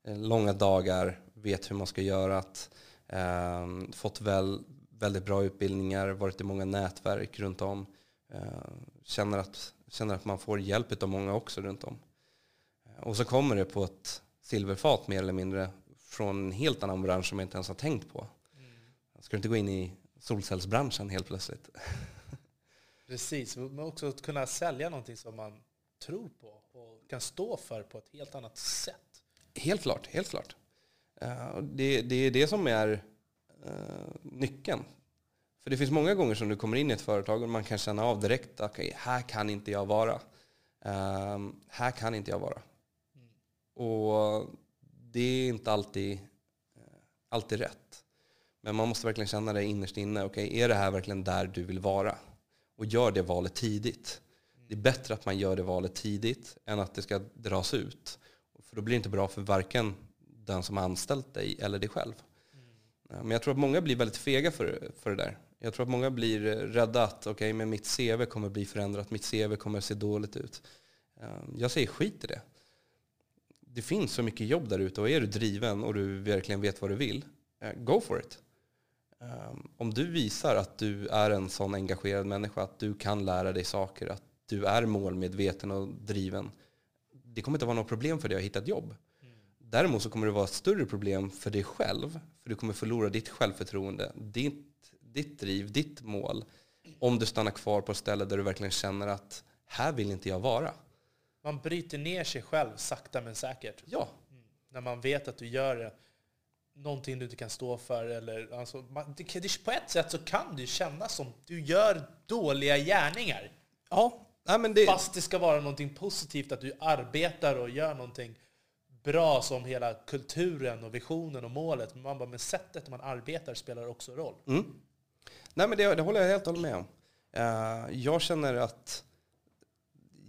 eh, långa dagar, vet hur man ska göra. Att, eh, fått väl, väldigt bra utbildningar, varit i många nätverk runt om. Eh, känner, att, känner att man får hjälp av många också runt om. Och så kommer det på ett silverfat mer eller mindre från en helt annan bransch som jag inte ens har tänkt på. Ska du inte gå in i solcellsbranschen helt plötsligt? Precis, men också att kunna sälja någonting som man tror på och kan stå för på ett helt annat sätt. Helt klart, helt klart. Eh, det, det är det som är eh, nyckeln. För det finns många gånger som du kommer in i ett företag och man kan känna av direkt att okay, här kan inte jag vara. Ehm, här kan inte jag vara. Och det är inte alltid, eh, alltid rätt. Men man måste verkligen känna det innerst inne. Okay, är det här verkligen där du vill vara? Och gör det valet tidigt. Det är bättre att man gör det valet tidigt än att det ska dras ut. För då blir det inte bra för varken den som har anställt dig eller dig själv. Ja, Men jag tror att många blir väldigt fega för, för det där. Jag tror att många blir rädda att okay, men mitt CV kommer bli förändrat, mitt CV kommer se dåligt ut. Eh, Jag säger skit i det. Det finns så mycket jobb där ute och är du driven och du verkligen vet vad du vill, eh, go for it. Eh, Om du visar att du är en sån engagerad människa, att du kan lära dig saker, att du är målmedveten och driven, det kommer inte vara något problem för dig att hitta ett jobb. Däremot så kommer det vara ett större problem för dig själv, för du kommer förlora ditt självförtroende, ditt, ditt driv, ditt mål, om du stannar kvar på ett ställe där du verkligen känner att här vill inte jag vara. Man bryter ner sig själv sakta men säkert. Ja, När man vet att du gör någonting du inte kan stå för. Eller, alltså, man, det, på ett sätt så kan det kännas som du gör dåliga gärningar. ja. Nej, men det, Fast det ska vara någonting positivt, att du arbetar och gör någonting bra som hela kulturen och visionen och målet. Men man bara, men sättet man arbetar spelar också roll. Mm. Nej, men det, det håller jag helt och med om. Eh, jag känner att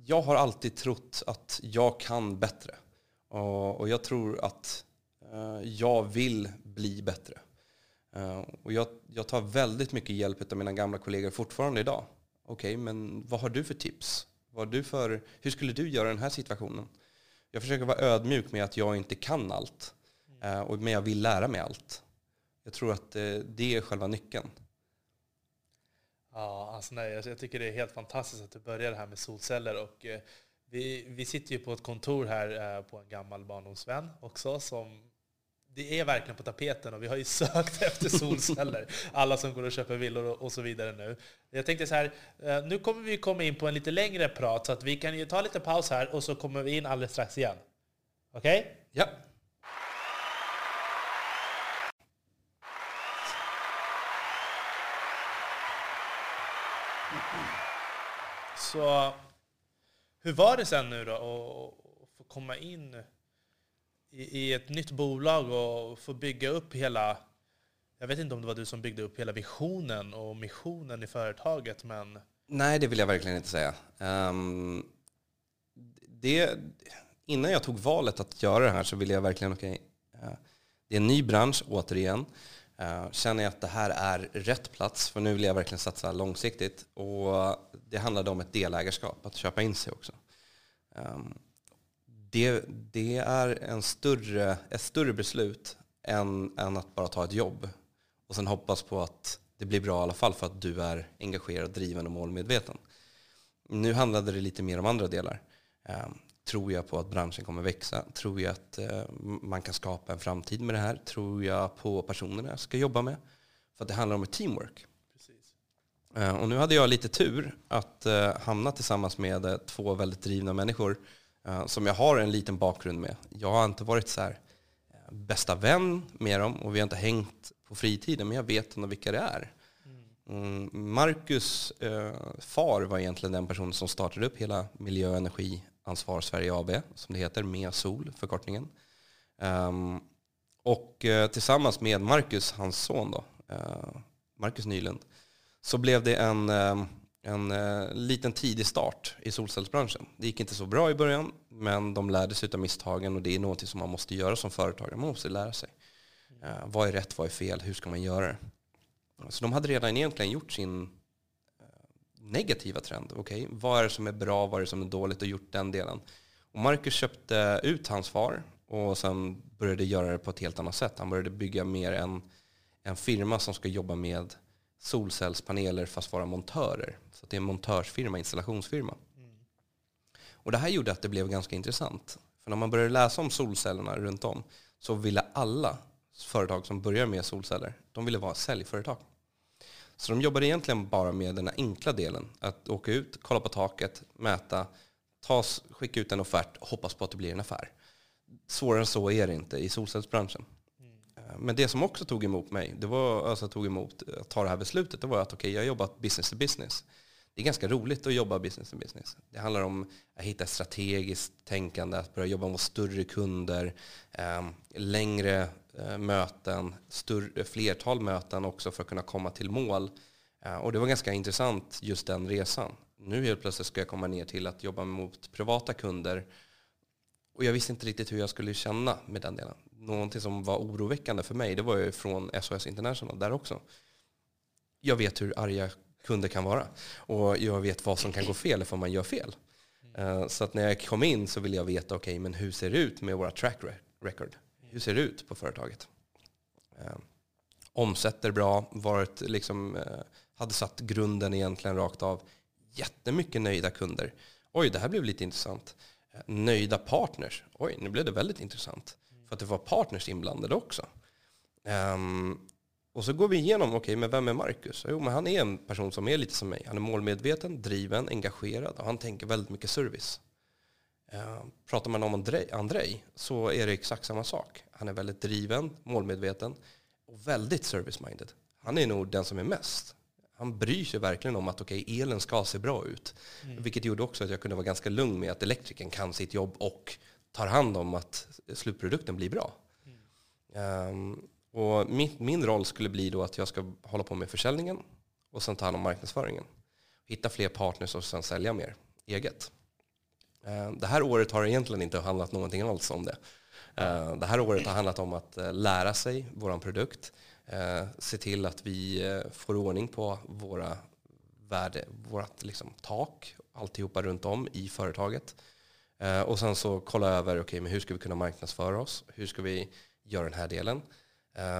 jag har alltid trott att jag kan bättre. Och, och jag tror att Eh, jag vill bli bättre. Eh, och jag, jag tar väldigt mycket hjälp av mina gamla kollegor fortfarande idag. Okej, men vad har du för tips? Vad du för, hur skulle du göra i den här situationen? Jag försöker vara ödmjuk med att jag inte kan allt. Eh, men jag vill lära mig allt. Jag tror att det är själva nyckeln. Ja, alltså nej, jag tycker det är helt fantastiskt att du börjar det här med solceller och Vi, vi sitter ju på ett kontor här på en gammal barndomsvän också som det är verkligen på tapeten och vi har ju sökt efter solceller. Alla som går och köper villor och så vidare nu. Jag tänkte så här, nu kommer vi komma in på en lite längre prat så att vi kan ju ta lite paus här och så kommer vi in alldeles strax igen. Okej? Okay? Ja. Så hur var det sen nu då att få komma in i, i ett nytt bolag och få bygga upp hela, jag vet inte om det var du som byggde upp hela visionen och missionen i företaget, men... Nej, det vill jag verkligen inte säga. Um, det, innan jag tog valet att göra det här så ville jag verkligen, okay, uh, eh, det är en ny bransch återigen. Uh, känner jag att det här är rätt plats, för nu vill jag verkligen satsa långsiktigt. Och det handlade om ett delägarskap, att köpa in sig också. Um, det, det är en större, ett större beslut än, än att bara ta ett jobb och sen hoppas på att det blir bra i alla fall för att du är engagerad, driven och målmedveten. Nu handlade det lite mer om andra delar. Eh, tror jag på att branschen kommer växa? Tror jag att eh, man kan skapa en framtid med det här? Tror jag på personerna jag ska jobba med? För det handlar om ett teamwork. Eh, och nu hade jag lite tur att eh, hamna tillsammans med eh, två väldigt drivna människor Eh, som jag har en liten bakgrund med. Jag har inte varit så här, eh, bästa vän med dem och vi har inte hängt på fritiden, men jag vet ändå vilka det är. Mm, Marcus eh, far var egentligen den personen som startade upp hela Miljö och energiansvar Sverige AB, som det heter, med SOL, förkortningen. Um, och eh, tillsammans med Marcus, hans son då, eh, Marcus Nylund, så blev det en eh, en eh, liten tidig start i solcellsbranschen. Det gick inte så bra i början, men de lärde sig av misstagen och det är något som man måste göra som företagare. Man måste lära sig. Eh, vad är rätt, vad är fel, hur ska man göra det? Så de hade redan egentligen gjort sin eh, negativa trend. Okay, vad är det som är bra, vad är det som är dåligt och gjort den delen. Och Marcus köpte ut hans far och sen började göra det på ett helt annat sätt. Han började bygga mer en, en firma som ska jobba med solcellspaneler fast vara montörer. Så det är en montörsfirma, installationsfirma. Mm. Och det här gjorde att det blev ganska intressant. För när man började läsa om solcellerna runt om så ville alla företag som börjar med solceller, de ville vara säljföretag. Så de jobbade egentligen bara med den enkla delen. Att åka ut, kolla på taket, mäta, tas, skicka ut en offert och hoppas på att det blir en affär. Svårare än så är det inte i solcellsbranschen. Men det som också tog emot mig, det var, alltså tog emot att ta det här beslutet, det var att okej, okay, jag har jobbat business to business. Det är ganska roligt att jobba business to business. Det handlar om att hitta strategiskt tänkande, att börja jobba mot större kunder, ehm, längre eh, möten, större, flertal möten också för att kunna komma till mål. Eh, och det var ganska intressant just den resan. Nu helt plötsligt ska jag komma ner till att jobba mot privata kunder och jag visste inte riktigt hur jag skulle känna med den delen någonting som var oroväckande för mig, det var ju från SOS International där också. Jag vet hur arga kunder kan vara och jag vet vad som kan gå fel ifall man gör fel. Eh, så att när jag kom in så ville jag veta, okej, okay, men hur ser det ut med våra track record? Hur ser det ut på företaget? Eh, omsätter bra, varit liksom, eh, hade satt grunden egentligen rakt av. Jättemycket nöjda kunder. Oj, det här blev lite intressant. Nöjda partners. Oj, nu blev det väldigt intressant. För att det var partners inblandade också. Um, och så går vi igenom, okej, okay, men vem är Marcus? Jo, men han är en person som är lite som mig. Han är målmedveten, driven, engagerad och han tänker väldigt mycket service. Uh, pratar man om Andrej, Andrej så är det exakt samma sak. Han är väldigt driven, målmedveten och väldigt service-minded. Han är nog den som är mest. Han bryr sig verkligen om att okay, elen ska se bra ut. Mm. Vilket gjorde också att jag kunde vara ganska lugn med att elektrikern kan sitt jobb och tar hand om att slutprodukten blir bra. Mm. Um, och min, min roll skulle bli då att jag ska hålla på med försäljningen och sen ta hand om marknadsföringen. Hitta fler partners och sen sälja mer eget. Uh, det här året har egentligen inte handlat någonting alls om det. Uh, det här året har handlat om att uh, lära sig vår produkt, se till att vi eh, får ordning på våra värde, vårt liksom, tak, alltihopa runt om i företaget. Eh, och sen så kolla över, okay, men hur ska vi kunna marknadsföra oss? Hur ska vi göra den här delen?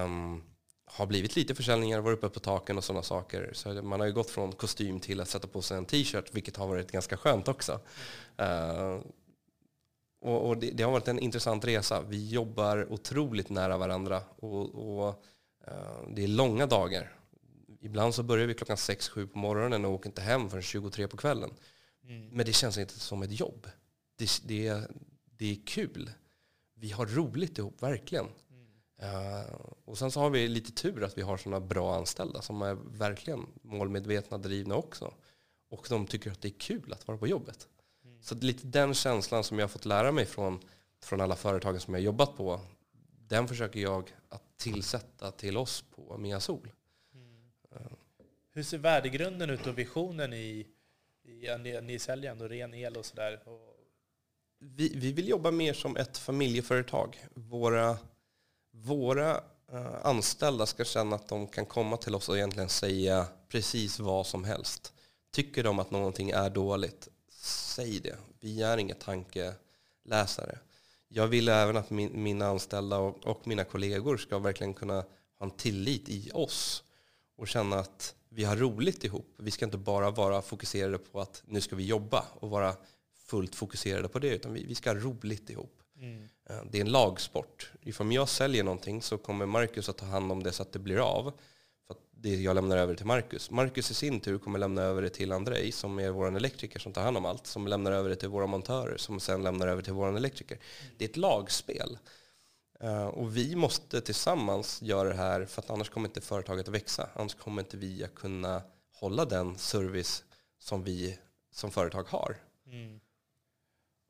Um, har blivit lite försäljningar, varit uppe på taken och sådana saker. Så man har ju gått från kostym till att sätta på sig en t-shirt, vilket har varit ganska skönt också. Uh, och, och det, det, har varit en intressant resa. Vi jobbar otroligt nära varandra och, och uh, det är långa dagar. Ibland så börjar vi klockan 6-7 på morgonen och åker inte hem förrän 23 på kvällen. Mm. Men det känns inte som ett jobb. Det, det, det är kul. Vi har roligt ihop, verkligen. Uh, och sen så har vi lite tur att vi har sådana bra anställda som är verkligen målmedvetna, drivna också. Och de tycker att det är kul att vara på jobbet. Mm. Så lite den känslan som jag har fått lära mig från, från alla företagen som jag har jobbat på, den försöker jag att tillsätta till oss på Mia Sol. Mm. Uh. Hur ser värdegrunden ut och visionen i, i ni, ni säljer ändå ren el och sådär? Vi, vi vill jobba mer som ett familjeföretag. Våra våra eh, anställda ska känna att de kan komma till oss och egentligen säga precis vad som helst. Tycker de att någonting är dåligt, säg det. Vi är inga tankeläsare. Jag vill även att min, mina anställda och, och, mina kollegor ska verkligen kunna ha en tillit i oss och känna att vi har roligt ihop. Vi ska inte bara vara fokuserade på att nu ska vi jobba och vara fullt fokuserade på det, utan vi, vi ska ha roligt ihop. Mm. Eh, det är en lagsport. Ifall jag säljer någonting så kommer Marcus att ta hand om det så att det blir av. För det jag lämnar över till Marcus. Marcus i sin tur kommer lämna över det till Andrei som är vår elektriker som tar hand om allt. Som lämnar över det till våra montörer som sen lämnar över till vår elektriker. Det är ett lagspel. Eh, och vi måste tillsammans göra det här för att annars kommer inte företaget att växa. Annars kommer inte vi att kunna hålla den service som vi som företag har. Mm.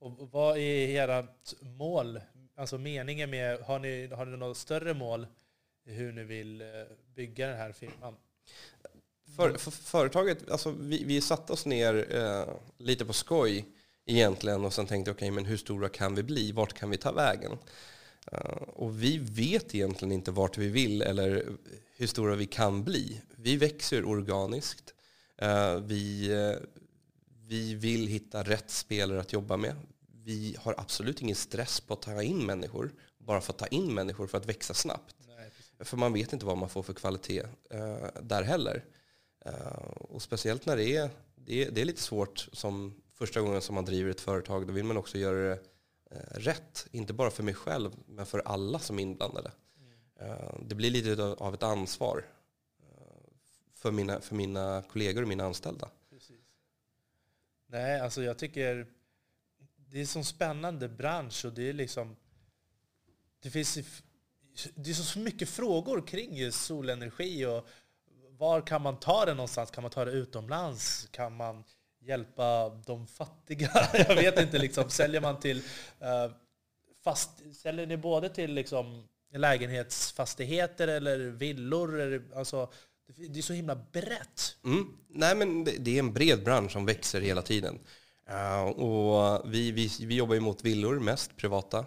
Och vad är ert mål? Alltså meningen med, har ni, har ni något större mål i hur ni vill eh, bygga den här firman? För, för företaget, alltså vi, vi satte oss ner eh, lite på skoj egentligen och sen tänkte okej, okay, men hur stora kan vi bli? Vart kan vi ta vägen? Uh, och vi vet egentligen inte vart vi vill eller hur stora vi kan bli. Vi växer organiskt. Uh, vi, uh, vi vill hitta rätt spelare att jobba med vi har absolut ingen stress på att ta in människor, bara för att ta in människor för att växa snabbt. Nej, för man vet inte vad man får för kvalitet uh, där heller. Uh, och speciellt när det är, det är, det är lite svårt som första gången som man driver ett företag, då vill man också göra det uh, rätt. Inte bara för mig själv, men för alla som är inblandade. Mm. det blir lite av ett ansvar för mina, för mina kollegor och mina anställda. Precis. Nej, alltså jag tycker det är en sån spännande bransch och det är liksom... Det finns det är så mycket frågor kring just solenergi och var kan man ta det någonstans? Kan man ta det utomlands? Kan man hjälpa de fattiga? Jag vet inte. Liksom, säljer man till... Eh, fast, säljer ni både till liksom, lägenhetsfastigheter eller villor? Eller, alltså, det är så himla brett. Mm. Nej, men det är en bred bransch som växer hela tiden. Uh, och vi, vi, vi jobbar ju mot villor mest, privata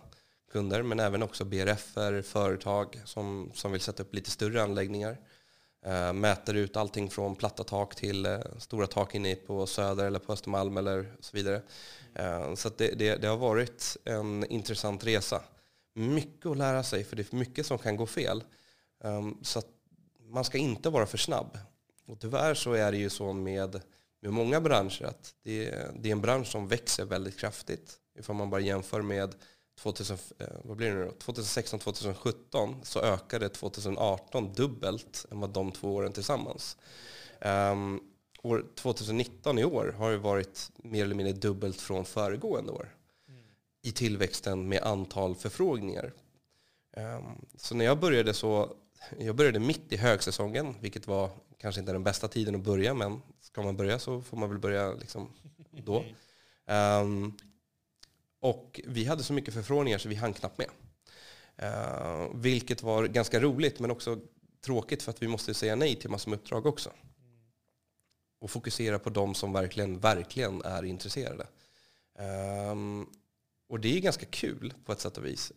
kunder, men även också brf företag som, som vill sätta upp lite större anläggningar. Uh, mäter ut allting från platta tak till uh, stora tak inne på Söder eller på Östermalm eller så vidare. så det, det, det, har varit en intressant resa. Mycket att lära sig, för det är mycket som kan gå fel. Um, så man ska inte vara för snabb. Och tyvärr så är det ju så med med många branscher att det är, det är en bransch som växer väldigt kraftigt. Ifall man bara jämför med 2000, eh, vad blir det nu 2016-2017 så ökade 2018 dubbelt än vad de två åren tillsammans. Um, år 2019 i år har ju varit mer eller mindre dubbelt från föregående år mm. i tillväxten med antal förfrågningar. Um, så när jag började så, jag började mitt i högsäsongen, vilket var kanske inte den bästa tiden att börja, men ska man börja så får man väl börja liksom då. Um, och vi hade så mycket förfrågningar så vi hann knappt med. Uh, vilket var ganska roligt men också tråkigt för att vi måste säga nej till massor med uppdrag också. Och fokusera på de som verkligen, verkligen är intresserade. Um, och det är ganska kul på ett sätt och vis.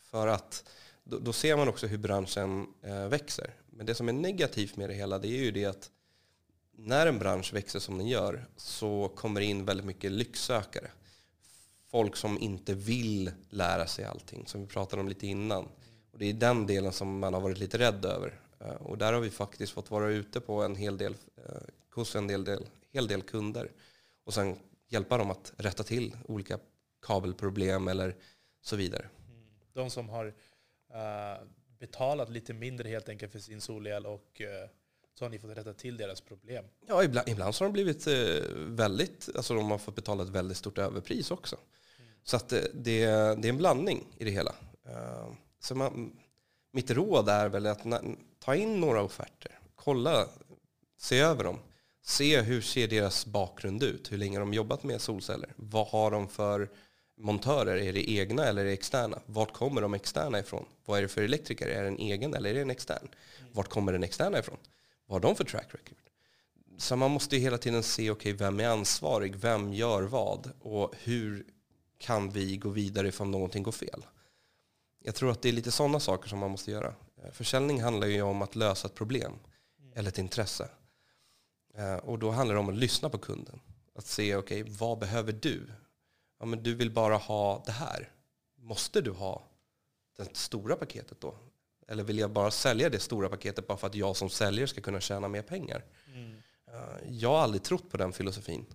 För att då, då ser man också hur branschen uh, växer. Men det som är negativt med det hela det är ju det att när en bransch växer som den gör så kommer det in väldigt mycket lycksökare. Folk som inte vill lära sig allting, som vi pratade om lite innan. Och det är den delen som man har varit lite rädd över. Eh, och där har vi faktiskt fått vara ute på en hel del, eh, hos en del, del, hel del kunder och sen hjälpa dem att rätta till olika kabelproblem eller så vidare. Mm. De som har uh, betalat lite mindre helt enkelt för sin solel och eh, så har ni fått rätta till deras problem? Ja, ibland, ibland så har de blivit eh, väldigt, alltså de har fått betala ett väldigt stort överpris också. Mm. Så att eh, det, det, är en blandning i det hela. så man, mitt råd är väl att ta in några offerter, kolla, se över dem. Se hur ser deras bakgrund ut, hur länge har de jobbat med solceller, vad har de för montörer, är det egna eller är det externa? Vart kommer de externa ifrån? Vad är det för elektriker, är det en egen eller är det en extern? Vart kommer den externa ifrån? Vad har de för track record? Så man måste ju hela tiden se, okej, okay, vem är ansvarig? Vem gör vad? Och hur kan vi gå vidare ifall någonting går fel? Jag tror att det är lite sådana saker som man måste göra. Eh, försäljning handlar ju om att lösa ett problem eller ett intresse. Eh, och då handlar det om att lyssna på kunden. Att se, okej, okay, vad behöver du? Ja, men du vill bara ha det här. Måste du ha det stora paketet då? Eller vill jag bara sälja det stora paketet bara för att jag som säljare ska kunna tjäna mer pengar? Mm. Eh, jag har aldrig trott på den filosofin.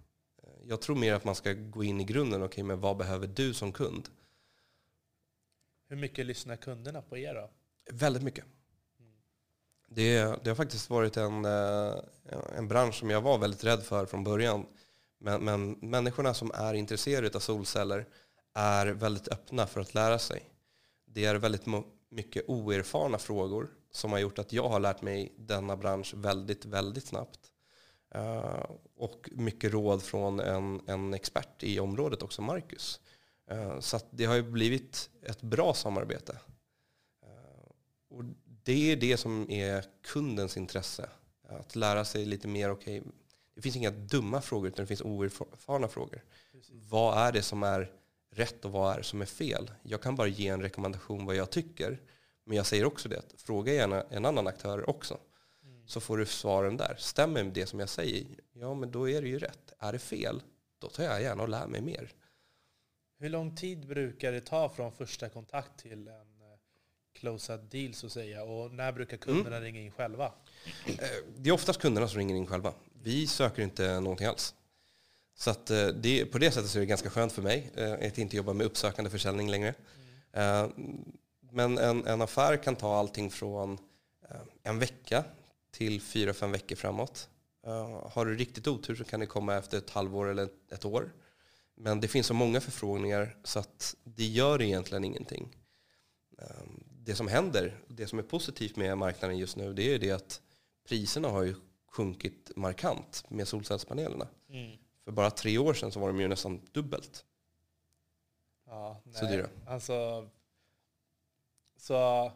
Jag tror mer att man ska gå in i grunden. Okej, okay, men vad behöver du som kund? Hur mycket lyssnar kunderna på er då? Väldigt mycket. Det, det har faktiskt varit en, eh, en bransch som jag var väldigt rädd för från början. Men, men människorna som är intresserade av solceller är väldigt öppna för att lära sig. Det är väldigt mycket oerfarna frågor som har gjort att jag har lärt mig denna bransch väldigt, väldigt snabbt. Uh, och mycket råd från en, en expert i området också, Marcus. Uh, så det har ju blivit ett bra samarbete. Uh, och det är det som är kundens intresse. Att lära sig lite mer, okej, okay, det finns inga dumma frågor utan det finns oerfarna frågor. Precis. Vad är det som är rätt och vad är det som är fel? Jag kan bara ge en rekommendation vad jag tycker. Men jag säger också det, fråga gärna en annan aktör också. Mm. Så får du svaren där. Stämmer det som jag säger? Ja, men då är det ju rätt. Är det fel? Då tar jag gärna och lär mig mer. Hur lång tid brukar det ta från första kontakt till en closad deal så att säga? Och när brukar kunderna mm. ringa in själva? Eh, det är oftast kunderna som ringer in själva. Vi söker inte någonting alls. Så att eh, det, på det sättet så är det ganska skönt för mig eh, att inte jobba med uppsökande försäljning längre. Mm. Men en, en affär kan ta allting från en vecka till fyra, fem veckor framåt. Har du riktigt otur så kan det komma efter ett halvår eller ett år. Men det finns så många förfrågningar så att det gör egentligen ingenting det som händer, det som är positivt med marknaden just nu, det är ju det att priserna har ju sjunkit markant med solcellspanelerna. Mm. För bara tre år sedan så var de ju nästan dubbelt. Ja, nej. Så dyra. Alltså, så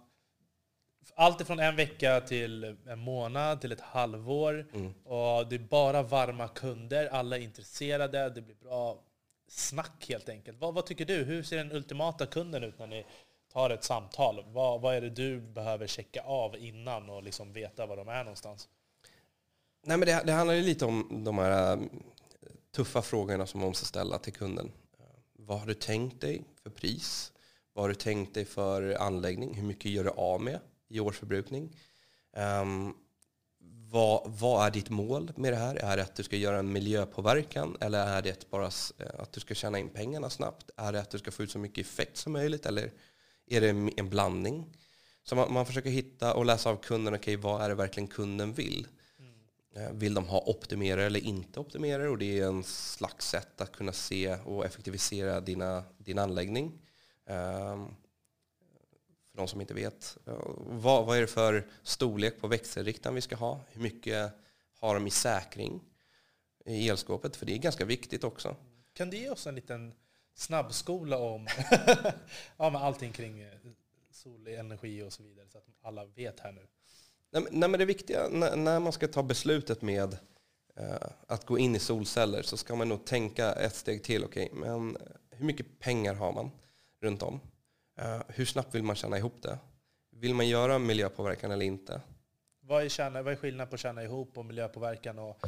allt ifrån en vecka till en månad till ett halvår. Mm. Och det är bara varma kunder, alla är intresserade, det blir bra snack helt enkelt. Vad, vad tycker du? Hur ser den ultimata kunden ut när ni tar ett samtal. Vad, vad är det du behöver checka av innan och liksom veta var de är någonstans? Nej, men det, det handlar ju lite om de här äh, tuffa frågorna som man måste ställa till kunden. Äh, vad har du tänkt dig för pris? Vad har du tänkt dig för anläggning? Hur mycket gör du av med i årsförbrukning? Um, vad, vad, är ditt mål med det här? Är det att du ska göra en miljöpåverkan eller är det bara äh, att du ska tjäna in pengarna snabbt? Är det att du ska få ut så mycket effekt som möjligt eller är det en blandning? Så man, man försöker hitta och läsa av kunden, okej okay, vad är det verkligen kunden vill? Eh, vill de ha optimerare eller inte optimerare? Och det är en slags sätt att kunna se och effektivisera dina, din anläggning. Ehm, för de som inte vet. Eh, vad, vad är det för storlek på växelriktaren vi ska ha? Hur mycket har de i säkring i elskåpet? För det är ganska viktigt också. Kan du ge oss en liten snabbskola om ja, men allting kring eh, solenergi och så vidare så att alla vet här nu. Nej, men det viktiga när, man ska ta beslutet med eh, att gå in i solceller så ska man nog tänka ett steg till. Okay, men hur mycket pengar har man runt om? Eh, hur snabbt vill man tjäna ihop det? Vill man göra miljöpåverkan eller inte? Vad är, tjäna, vad är skillnaden på att tjäna ihop och miljöpåverkan? Och...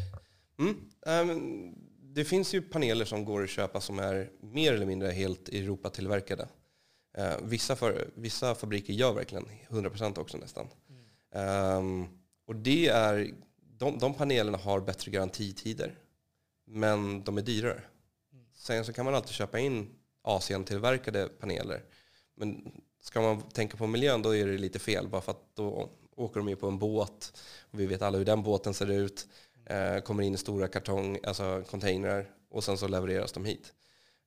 Mm, um, det finns ju paneler som går att köpa som är mer eller mindre helt Europatillverkade. Eh, vissa, för, vissa fabriker gör verkligen 100% också nästan. Um, och det är, de, de panelerna har bättre garantitider, men de är dyrare. Sen så kan man alltid köpa in Asien-tillverkade paneler. Men ska man tänka på miljön då är det lite fel, bara för att då åker de ju på en båt. Och vi vet alla hur den båten ser ut. Eh, kommer in i stora kartong, alltså containrar och sen så levereras de hit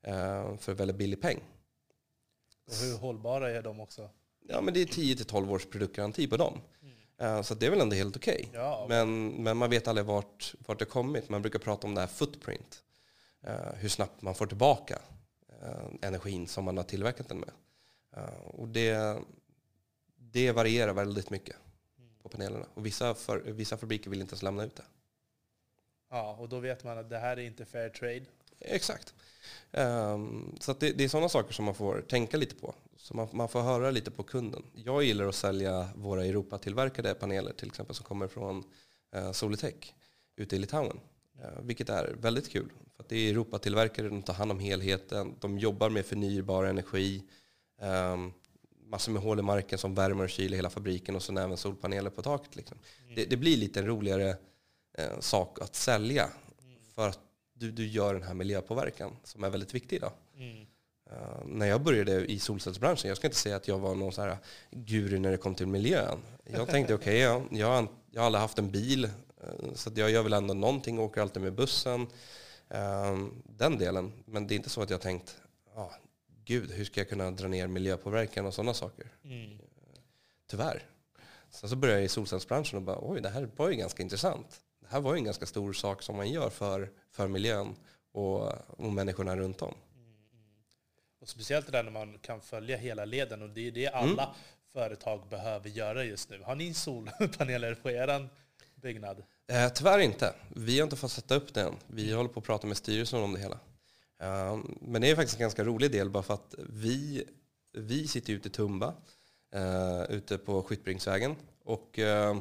eh, för väldigt billig peng. Och hur hållbara är de också? Ja, men det är 10-12 års produktgaranti på dem. Mm. Så det är väl ändå helt okej. Okay. Ja. Men, men man vet aldrig vart, vart det kommit. Man brukar prata om det här footprint. Uh, hur snabbt man får tillbaka uh, energin som man har tillverkat den med. Och det, det varierar väldigt mycket på panelerna. Och vissa, för, vissa fabriker vill inte ens lämna ut det. Ja, och då vet man att det här är inte fair trade. Exakt. Um, så det, det, är sådana saker som man får tänka lite på. Så man, man, får höra lite på kunden. Jag gillar att sälja våra Europatillverkade paneler till exempel som kommer från uh, Solitech ute i Litauen. Uh, vilket är väldigt kul. För det är Europatillverkare, de tar hand om helheten, de jobbar med förnybar energi. Um, massor med hål i marken som värmer och kyler hela fabriken och sen även solpaneler på taket. Liksom. Mm. Det, det, blir lite en roligare uh, sak att sälja. Mm. För att du, du gör den här miljöpåverkan som är väldigt viktig idag. Mm. Uh, när jag började i solcellsbranschen, jag ska inte säga att jag var någon så här guru när det kom till miljön. Jag tänkte okej, okay, jag, jag, jag har aldrig haft en bil, uh, så jag gör väl ändå någonting, åker alltid med bussen. Uh, den delen. Men det är inte så att jag tänkt, ah, gud, hur ska jag kunna dra ner miljöpåverkan och sådana saker? Mm. Tyvärr. Sen så började jag i solcellsbranschen och bara, oj, det här var ju ganska intressant här var ju en ganska stor sak som man gör för, för miljön och, och människorna runt om. Och speciellt det där när man kan följa hela leden och det är det alla mm. företag behöver göra just nu. Har ni solpaneler på er byggnad? Eh, tyvärr inte. Vi har inte fått sätta upp det än. Vi håller på att prata med styrelsen om det hela. Uh, men det är faktiskt en ganska rolig del bara för att vi, vi sitter ute i Tumba, uh, ute på Skyttbringsvägen. Och uh,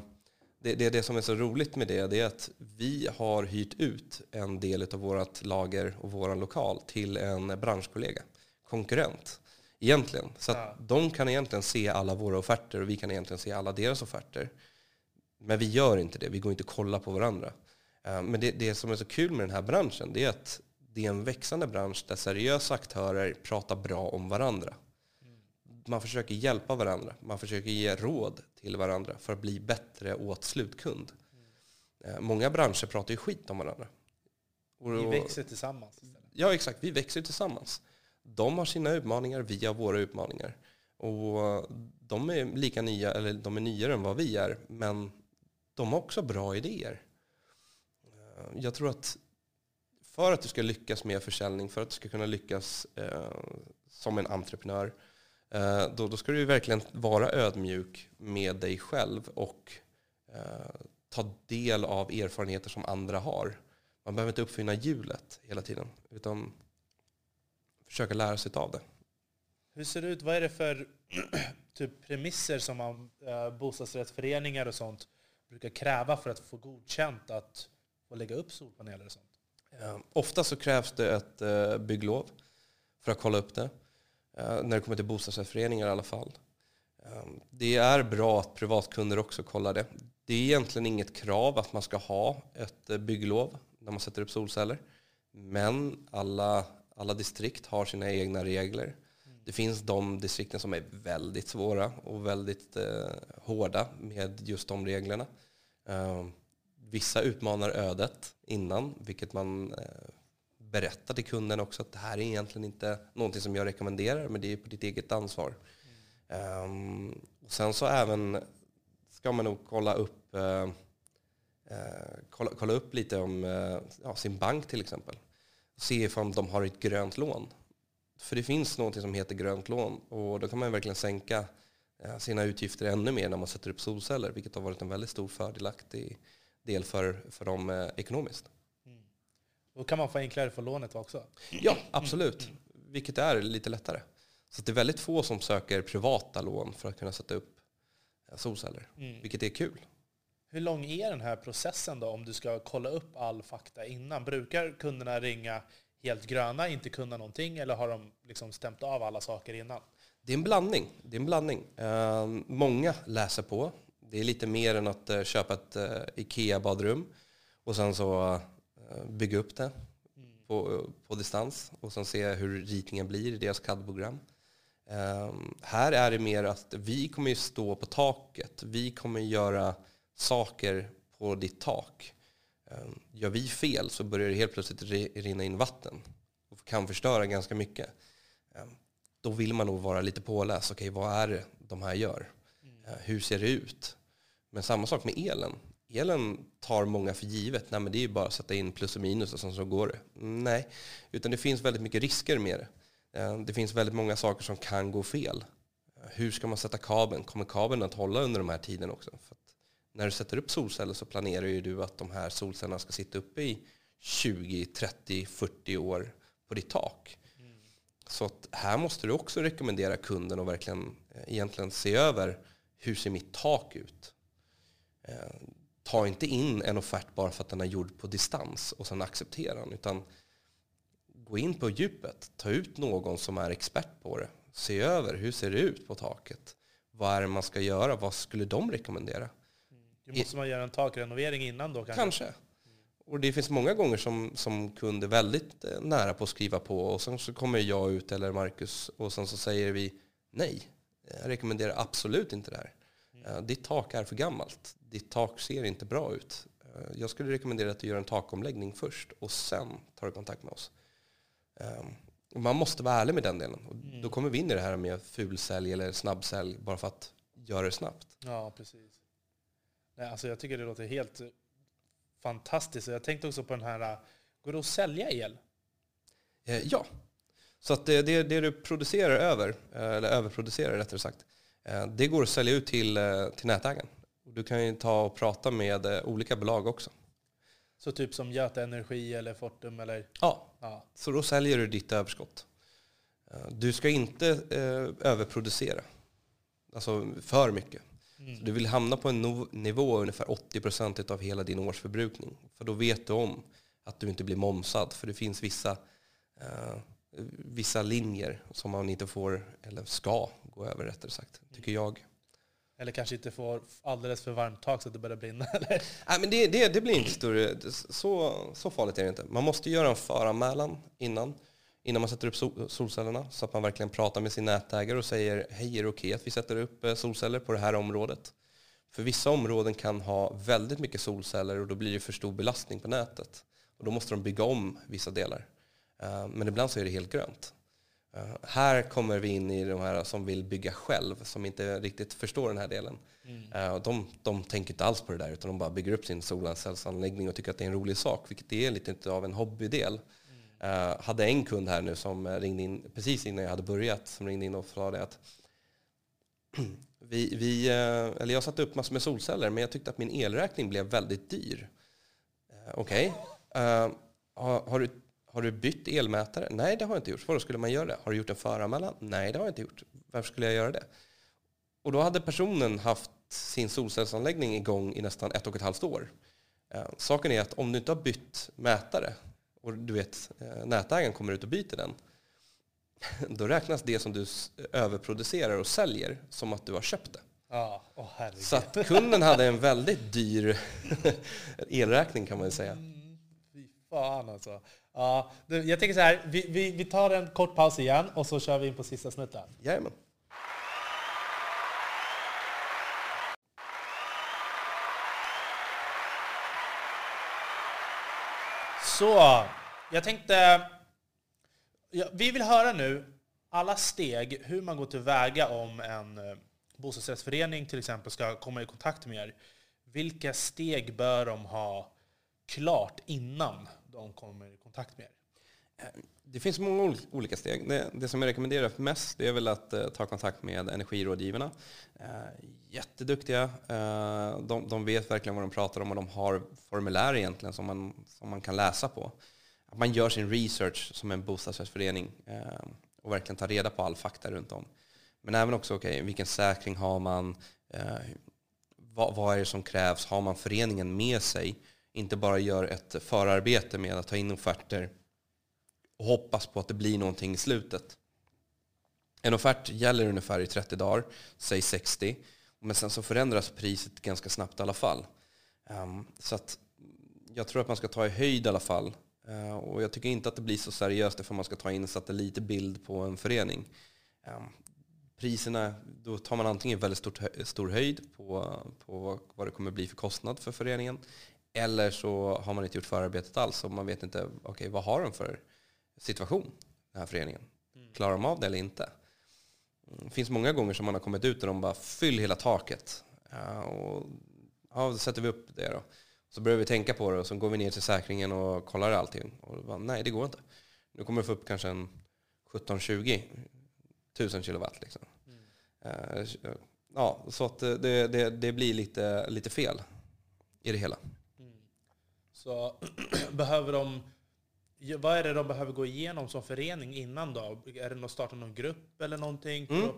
det, det, det som är så roligt med det, det är att vi har hyrt ut en del av vårt lager och vår lokal till en branschkollega, konkurrent egentligen. Så ja. de kan egentligen se alla våra offerter och vi kan egentligen se alla deras offerter. Men vi gör inte det, vi går inte och kollar på varandra. Eh, men det, det som är så kul med den här branschen, det är att det är en växande bransch där seriösa aktörer pratar bra om varandra man försöker hjälpa varandra. Man försöker ge råd till varandra för att bli bättre åt slutkund. Mm. Många branscher pratar ju skit om varandra. Och, vi växer tillsammans. Istället. Ja, exakt. Vi växer tillsammans. De har sina utmaningar, vi har våra utmaningar. Och de är lika nya, eller de är nyare än vad vi är, men de har också bra idéer. Eh, jag tror att för att du ska lyckas med försäljning, för att du ska kunna lyckas eh, som en entreprenör, då, då ska du verkligen vara ödmjuk med dig själv och eh, ta del av erfarenheter som andra har. Man behöver inte uppfinna hjulet hela tiden, utan försöka lära sig av det. Hur ser det ut? Vad är det för typ premisser som man, eh, bostadsrättsföreningar och sånt brukar kräva för att få godkänt att få lägga upp solpaneler och sånt? Eh, ofta så krävs det ett eh, bygglov för att kolla upp det. Eh, när det kommer till bostadsrättsföreningar i alla fall. Ehm, det är bra att privatkunder också kollar det. Det är egentligen inget krav att man ska ha ett eh, bygglov när man sätter upp solceller. Men alla, alla distrikt har sina egna regler. Det finns de distrikten som är väldigt svåra och väldigt eh, hårda med just de reglerna. Eh, vissa utmanar ödet innan, vilket man eh, berätta till kunden också att det här är egentligen inte någonting som jag rekommenderar, men det är på ditt eget ansvar. Mm. Um, och sen så även ska man nog kolla upp, uh, uh, kolla, kolla, upp lite om uh, ja, sin bank till exempel. Se ifall de har ett grönt lån. För det finns någonting som heter grönt lån och då kan man verkligen sänka sina utgifter ännu mer när man sätter upp solceller, vilket har varit en väldigt stor fördelaktig del för, för dem ekonomiskt. Då kan man få enklare få lånet också? Ja, absolut. Vilket är lite lättare. Så det är väldigt få som söker privata lån för att kunna sätta upp eh, solceller, mm. vilket är kul. Hur lång är den här processen då om du ska kolla upp all fakta innan? Brukar kunderna ringa helt gröna, inte kunna någonting, eller har de liksom stämt av alla saker innan? Det är en blandning. Det är en blandning. Uh, många läser på. Det är lite mer än att uh, köpa ett uh, IKEA-badrum och sen så Eh, bygga upp det mm. på, på distans och sen se hur ritningen blir i deras CAD-program. Um, här är det mer att vi kommer ju stå på taket. Vi kommer göra saker på ditt tak. Um, gör vi fel så börjar det helt plötsligt rinna in vatten och kan förstöra ganska mycket. Um, då vill man nog vara lite påläst. Okej, okay, vad är det de här gör? Mm. Uh, hur ser det ut? Men samma sak med elen. Elen tar många för givet. Nej, men det är bara att sätta in plus och minus och sen så går det. Nej, utan det finns väldigt mycket risker med det. Eh, det finns väldigt många saker som kan gå fel. Hur ska man sätta kabeln? Kommer kabeln att hålla under de här tiderna också? För när du sätter upp solceller så planerar ju du att de här solcellerna ska sitta uppe i 20, 30, 40 år på ditt tak. Mm. Så att här måste du också rekommendera kunden att verkligen eh, egentligen se över hur ser mitt tak ut? Eh, Ta inte in en offert bara för att den är gjord på distans och sen acceptera den. Utan gå in på djupet, ta ut någon som är expert på det, se över hur ser det ut på taket, vad är det man ska göra, vad skulle de rekommendera? Mm. Måste man göra en takrenovering innan då? Kanske. kanske. Och det finns många gånger som, som kund är väldigt eh, nära på att skriva på och sen så kommer jag ut eller Marcus och sen så säger vi nej. Jag rekommenderar absolut inte det här. Mm. Eh, ditt tak är för gammalt. Ditt tak ser inte bra ut. Eh, jag skulle rekommendera att du gör en takomläggning först och sen tar du kontakt med oss. Ehm, man måste vara ärlig med den delen. Och mm. Då kommer vi in i det här med fulsälj eller snabbsälj bara för att göra det snabbt. Ja, precis. Nej, alltså jag tycker det låter helt fantastiskt. Jag tänkte också på den här, går det att sälja el? Eh, ja. Så att det, det, det, du producerar över, eh, eller överproducerar rättare sagt, det går att sälja ut till, till nätägaren. Du kan ju ta och prata med olika bolag också. Så typ som Göta Energi eller Fortum? Eller? Ja. ja, så då säljer du ditt överskott. Eh, du ska inte eh, överproducera, alltså för mycket. Mm. du vill hamna på en nivå ungefär 80 procent av hela din årsförbrukning. För då vet du om att du inte blir momsad. För det finns vissa, eh, vissa linjer som man inte får, eller ska gå över rättare sagt, tycker jag. Eller kanske inte får alldeles för varmt tak så att det börjar brinna? Eller? Nej, men det, det, det blir inte större. Så, så farligt är det inte. Man måste göra en föranmälan innan, innan man sätter upp solcellerna. Så att man verkligen pratar med sin nätägare och säger hej, är det okej okay att vi sätter upp eh, solceller på det här området? För vissa områden kan ha väldigt mycket solceller och då blir det för stor belastning på nätet. Och då måste de bygga om vissa delar. Eh, men ibland så är det helt grönt. Uh, här kommer vi in i de här som vill bygga själv, som inte riktigt förstår den här delen. Mm. Uh, de, de tänker inte alls på det där, utan de bara bygger upp sin solcellsanläggning och tycker att det är en rolig sak, vilket det är lite av en hobbydel. Mm. Uh, hade en kund här nu som ringde in precis innan jag hade börjat, som ringde in och sa det att vi, vi, eller jag satte upp massor med solceller, men jag tyckte att min elräkning blev väldigt dyr. Okej, okay. har, har du har du bytt elmätare? Nej, det har jag inte gjort. Varför skulle man göra det? Har du gjort en föranmälan? Nej, det har jag inte gjort. Varför skulle jag göra det? Och då hade personen haft sin solcellsanläggning igång i nästan ett och ett halvt år. Eh, saken är att om du inte har bytt mätare och du vet, eh, nätägaren kommer ut och byter den, då räknas det som du överproducerar och säljer som att du har köpt det. Ja, oh, Så att kunden hade en väldigt dyr elräkning kan man ju säga. Mm, fy fan alltså. Ja, jag tänker så här, vi, vi, vi tar en kort paus igen och så kör vi in på sista snutten. Jajamän. Så, jag tänkte... Ja, vi vill höra nu alla steg, hur man går tillväga om en eh, bostadsrättsförening till exempel ska komma i kontakt med er. Vilka steg bör de ha klart innan de kommer i kontakt med er? Eh, det finns många olika steg. Det, det som jag rekommenderar mest det är väl att eh, ta kontakt med energirådgivarna. Eh, jätteduktiga. Eh, de, de, vet verkligen vad de pratar om och de har formulär egentligen som man, som man kan läsa på. Att man gör sin research som en bostadsrättsförening eh, och verkligen tar reda på all fakta runt om. Men även också okay, vilken säkring har man? Eh, vad, vad, är det som krävs? Har man föreningen med sig? Inte bara gör ett förarbete med att ta in offerter och hoppas på att det blir någonting i slutet. En offert gäller ungefär i 30 dagar, säg 60. Men sen så förändras priset ganska snabbt i alla fall. Ehm, så att jag tror att man ska ta i höjd i alla fall. Ehm, och jag tycker inte att det blir så seriöst ifall man ska ta in satellitbild på en förening. Ehm, priserna, då tar man antingen väldigt stort, stor höjd på, på vad det kommer bli för kostnad för föreningen. Eller så har man inte gjort förarbetet alls och man vet inte okay, vad har de för situation, den här föreningen. Mm. Klarar de av det eller inte? Det finns många gånger som man har kommit ut och de bara fyll hela taket. Ja, och, ja, då sätter vi upp det då. Så börjar vi tänka på det och så går vi ner till säkringen och kollar allting. Och bara, nej, det går inte. Nu kommer det få upp kanske en 17-20 tusen kilowatt. Liksom. Mm. Ja, så att det, det, det, blir lite, lite fel i det hela. Så behöver de vad är det de behöver gå igenom som förening innan då? Är det att starta någon grupp eller någonting? Mm.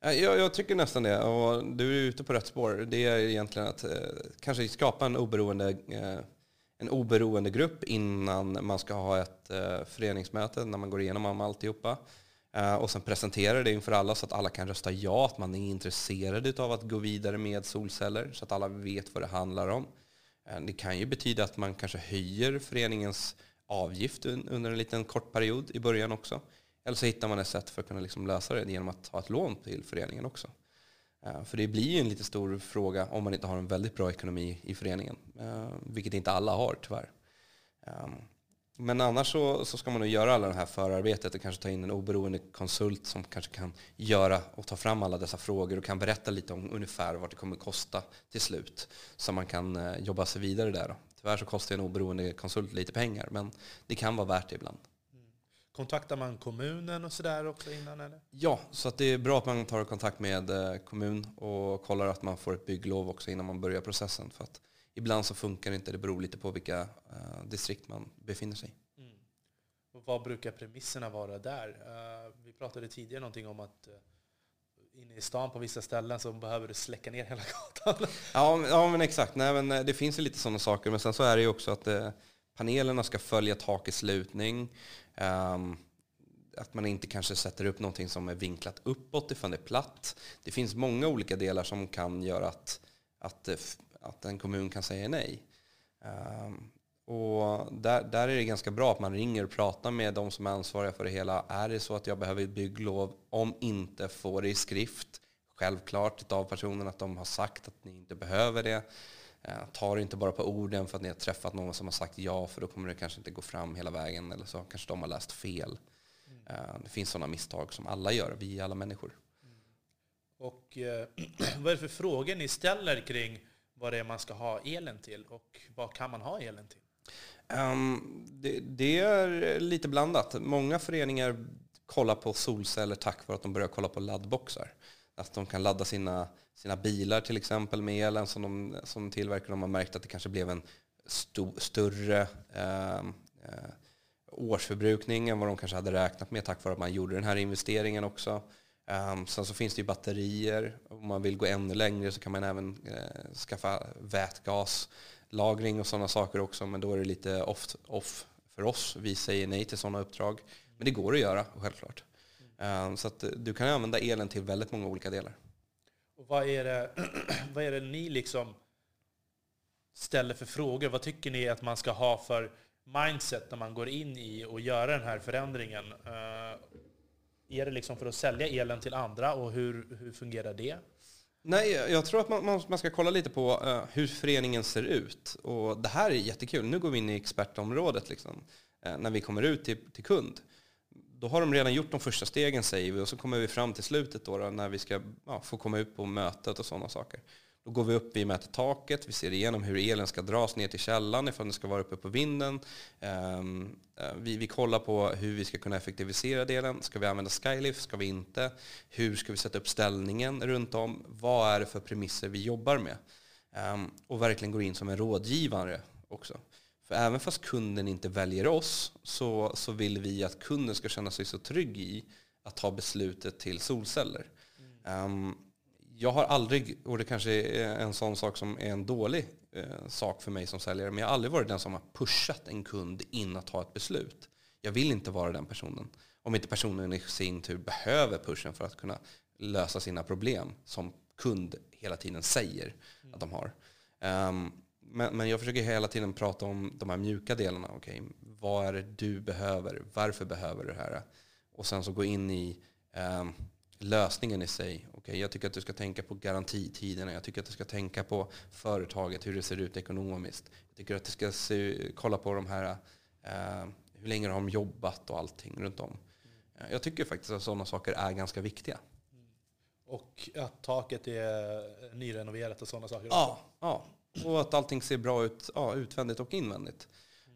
Jag, jag, tycker nästan det. Och du är ute på rätt spår. Det är egentligen att eh, kanske skapa en oberoende, eh, en oberoende grupp innan man ska ha ett eh, föreningsmöte, när man går igenom alltihopa. Eh, och sen presentera det inför alla så att alla kan rösta ja, att man är intresserad av att gå vidare med solceller, så att alla vet vad det handlar om. Eh, det kan ju betyda att man kanske höjer föreningens avgift under en liten kort period i början också. Eller så hittar man ett sätt för att kunna liksom lösa det genom att ta ett lån till föreningen också. Eh, för det blir ju en lite stor fråga om man inte har en väldigt bra ekonomi i föreningen. Eh, vilket inte alla har tyvärr. Ehm, men annars så, så ska man nog göra alla det här förarbetet och kanske ta in en oberoende konsult som kanske kan göra och ta fram alla dessa frågor och kan berätta lite om ungefär vad det kommer kosta till slut. Så man kan eh, jobba sig vidare där. Då. Tyvärr så kostar en oberoende konsult lite pengar, men det kan vara värt det ibland. Kontaktar man kommunen och sådär också innan? Eller? Ja, så det är bra att man tar kontakt med eh, kommun och kollar att man får ett bygglov också innan man börjar processen. För att ibland så funkar det inte, det beror lite på vilka uh, distrikt man befinner sig i. Mm. Vad brukar premisserna vara där? Uh, vi pratade tidigare någonting om att uh, inne i stan på vissa ställen så behöver du släcka ner hela gatan. Ja, ja men exakt. Nej, men eh, det finns ju lite sådana saker. Men sen så är det ju också att eh, panelerna ska följa takets lutning. Um, att man inte kanske sätter upp någonting som är vinklat uppåt ifall det är platt. Det finns många olika delar som kan göra att, att, eh, att en kommun kan säga nej. Ehm, och där, där är det ganska bra att man ringer och pratar med de som är ansvariga för det hela. Är det så att jag behöver bygglov, om inte får det i skrift, självklart av personen att de har sagt att ni inte behöver det. Ehm, ta det inte bara på orden för att ni har träffat någon som har sagt ja, för då kommer det kanske inte gå fram hela vägen. Eller så kanske de har läst fel. Mm. Det finns sådana misstag som alla gör, vi alla människor. Och eh, vad är det för frågor ni ställer kring vad det är man ska ha elen till och vad kan man ha elen till? Um, det, det, är lite blandat. Många föreningar kollar på solceller tack vare att de börjar kolla på laddboxar. Att de kan ladda sina, sina bilar till exempel med elen som de, som tillverkar. De har märkt att det kanske blev en sto, större ehm, eh, årsförbrukning än vad de kanske hade räknat med tack vare att man gjorde den här investeringen också. Um, sen så finns det ju batterier. Om man vill gå ännu längre så kan man även eh, skaffa vätgaslagring och sådana saker också, men då är det lite off, off för oss. Vi säger nej till sådana uppdrag. Men det går att göra, självklart. Um, Så att eh, du kan använda elen till väldigt många olika delar. Och vad är det, vad är det ni liksom ställer för frågor? Vad tycker ni att man ska ha för mindset när man går in i och gör den här förändringen? Uh, är det liksom för att sälja elen till andra och hur, hur fungerar det? Nej, jag tror att man, man ska kolla lite på uh, hur föreningen ser ut. Och det här är jättekul. Nu går vi in i expertområdet liksom, uh, när vi kommer ut till, till kund. Då har de redan gjort de första stegen säger vi och så kommer vi fram till slutet då, då när vi ska uh, få komma ut på mötet och sådana saker. Då går vi upp, vi mäter taket, vi ser igenom hur elen ska dras ner till källan, ifall den ska vara uppe på vinden. Um, vi, vi kollar på hur vi ska kunna effektivisera delen. Ska vi använda Skylift? Ska vi inte? Hur ska vi sätta upp ställningen runt om? Vad är det för premisser vi jobbar med? Um, och verkligen går in som en rådgivare också. För även fast kunden inte väljer oss så, så vill vi att kunden ska känna sig så trygg i att ta beslutet till solceller. Mm. Um, jag har aldrig, och det kanske är en sån sak som är en dålig eh, sak för mig som säljare, men jag har aldrig varit den som har pushat en kund in att ta ett beslut. Jag vill inte vara den personen. om inte personen i sin tur behöver pushen för att kunna lösa sina problem som kund hela tiden säger mm. att de har. Um, men, men, jag försöker hela tiden prata om de här mjuka delarna. Okay, vad är det du behöver? Varför behöver du det här? Och sen så gå in i um, lösningen i sig. Okay, jag tycker att du ska tänka på garantitiderna. Jag tycker att du ska tänka på företaget, hur det ser ut ekonomiskt. Jag tycker att du ska se, kolla på de här, uh, hur länge har de jobbat och allting runt om. Mm. Jag tycker faktiskt att sådana saker är ganska viktiga. Och att taket är nyrenoverat och sådana saker? Ja, ja. och att allting ser bra ut ja, utvändigt och invändigt.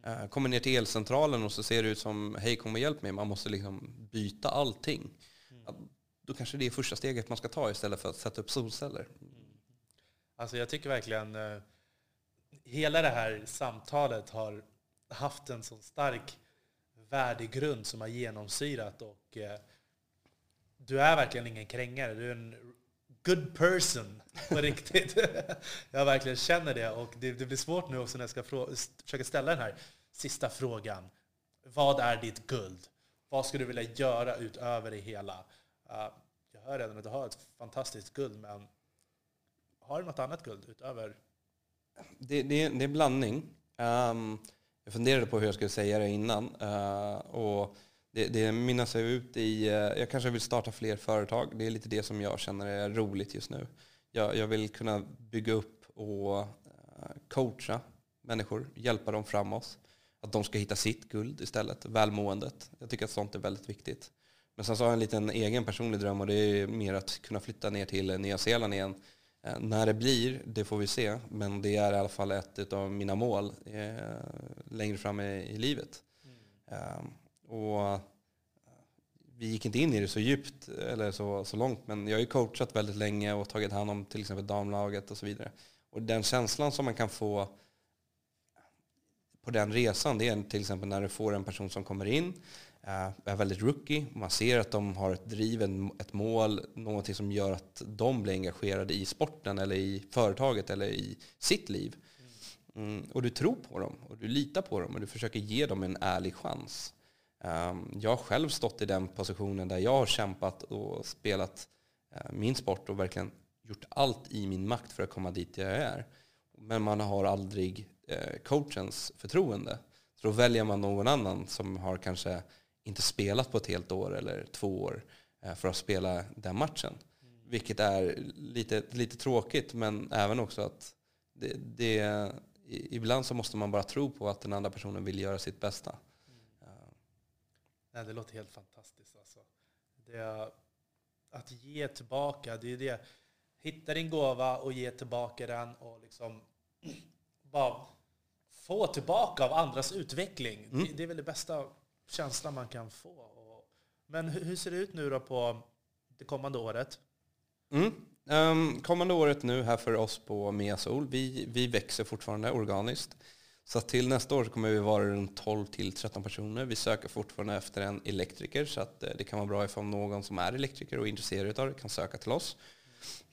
Mm. Kommer ner till elcentralen och så ser det ut som hej kom och hjälp mig, man måste liksom byta allting. Mm. Då kanske det är första steget man ska ta istället för att sätta upp solceller. Alltså jag tycker verkligen eh, hela det här samtalet har haft en så stark värdegrund som har genomsyrat och eh, du är verkligen ingen krängare. Du är en good person på riktigt. jag verkligen känner det och det, det, blir svårt nu också när jag ska försöka ställa den här sista frågan. Vad är ditt guld? Vad skulle du vilja göra utöver det hela? Uh, jag hör redan att du har ett fantastiskt guld, men har du något annat guld utöver? Det, det, det är en blandning. Um, jag funderade på hur jag skulle säga det innan. Uh, och det, det mynnar sig ut i, uh, jag kanske vill starta fler företag. Det är lite det som jag känner är roligt just nu. Jag, jag vill kunna bygga upp och uh, coacha människor, hjälpa dem framåt. Att de ska hitta sitt guld istället, välmåendet. Jag tycker att sånt är väldigt viktigt. Men sen så har jag en liten egen personlig dröm och det är mer att kunna flytta ner till Nya Zeeland igen Eh, när det blir, det får vi se. Men det är i alla fall ett av mina mål eh, längre fram i, livet. Mm. Eh, och eh, vi gick inte in i det så djupt eller så, så långt, men jag har ju coachat väldigt länge och tagit hand om till exempel damlaget och så vidare. Och den känslan som man kan få på den resan, det är till exempel när du får en person som kommer in Eh, är väldigt rookie. Man ser att de har ett driv, ett mål, någonting som gör att de blir engagerade i sporten eller i företaget eller i sitt liv. Mm, och du tror på dem och du litar på dem och du försöker ge dem en ärlig chans. Um, jag har själv stått i den positionen där jag har kämpat och spelat uh, min sport och verkligen gjort allt i min makt för att komma dit jag är. Men man har aldrig uh, coachens förtroende. Så då väljer man någon annan som har kanske inte spelat på ett helt år eller två år eh, för att spela den matchen. Vilket är lite, lite tråkigt men även också att det, det, ibland så måste man bara tro på att den andra personen vill göra sitt bästa. Mm. Nej, det låter helt fantastiskt. Alltså. Det, att ge tillbaka, det är det. Hitta din gåva och ge tillbaka den och liksom bara få tillbaka av andras utveckling. Mm. Det, det, är väl det bästa känsla man kan få. Men hur ser det ut nu då på det kommande året? Mm. Um, kommande året nu här för oss på Mia Sol, vi, vi växer fortfarande organiskt. Så till nästa år kommer vi vara runt 12 till 13 personer. Vi söker fortfarande efter en elektriker så att eh, det kan vara bra ifall någon som är elektriker och intresserad av det kan söka till oss.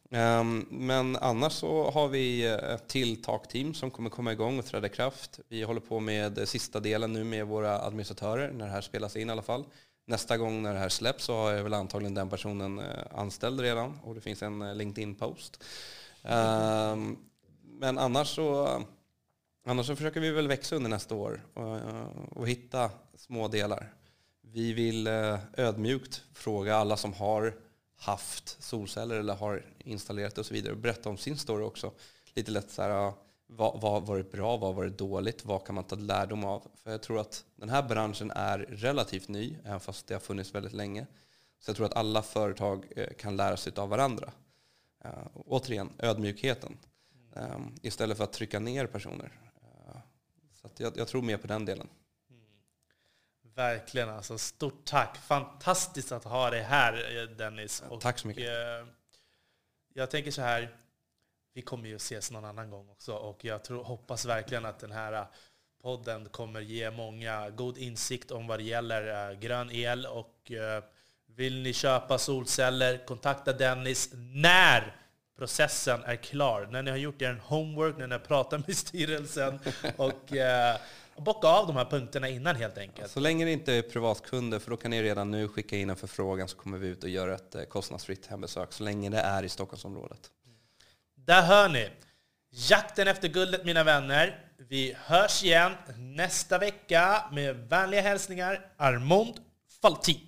Um, men annars så har vi eh, ett till takteam som kommer komma igång och träda i kraft. Vi håller på med eh, sista delen nu med våra administratörer när det här spelas in i alla fall. Nästa gång när det här släpps så har jag väl antagligen den personen eh, anställd redan och det finns en LinkedIn-post. Um, men annars så, annars så försöker vi väl växa under nästa år och, och hitta små delar. Vi vill ödmjukt fråga alla som har haft solceller eller har installerat och så vidare och berätta om sin story också. Lite lätt så här, vad, vad var det bra, vad var det dåligt, vad kan man ta lärdom av? För jag tror att den här branschen är relativt ny, även fast det har funnits väldigt länge. Så jag tror att alla företag eh, kan lära sig av varandra. Uh, återigen, ödmjukheten. Um, istället för att trycka ner personer. Uh, så jag, jag tror mer på den delen. Verkligen alltså. Stort tack. Fantastiskt att ha dig här Dennis. Och, tack så mycket. Eh, jag tänker så här, vi kommer ju ses någon annan gång också och jag tror, hoppas verkligen att den här podden kommer ge många god insikt om vad det gäller eh, grön el och eh, vill ni köpa solceller, kontakta Dennis när processen är klar. När ni har gjort er homework, när ni har pratat med styrelsen och bocka av de här punkterna innan helt enkelt. Så länge det inte är privatkunder, för då kan ni redan nu skicka in en förfrågan så kommer vi ut och gör ett eh, kostnadsfritt hembesök så länge det är i Stockholmsområdet. Där hör ni. Jakten efter guldet mina vänner. Vi hörs igen nästa vecka med vänliga hälsningar Armond Faltin.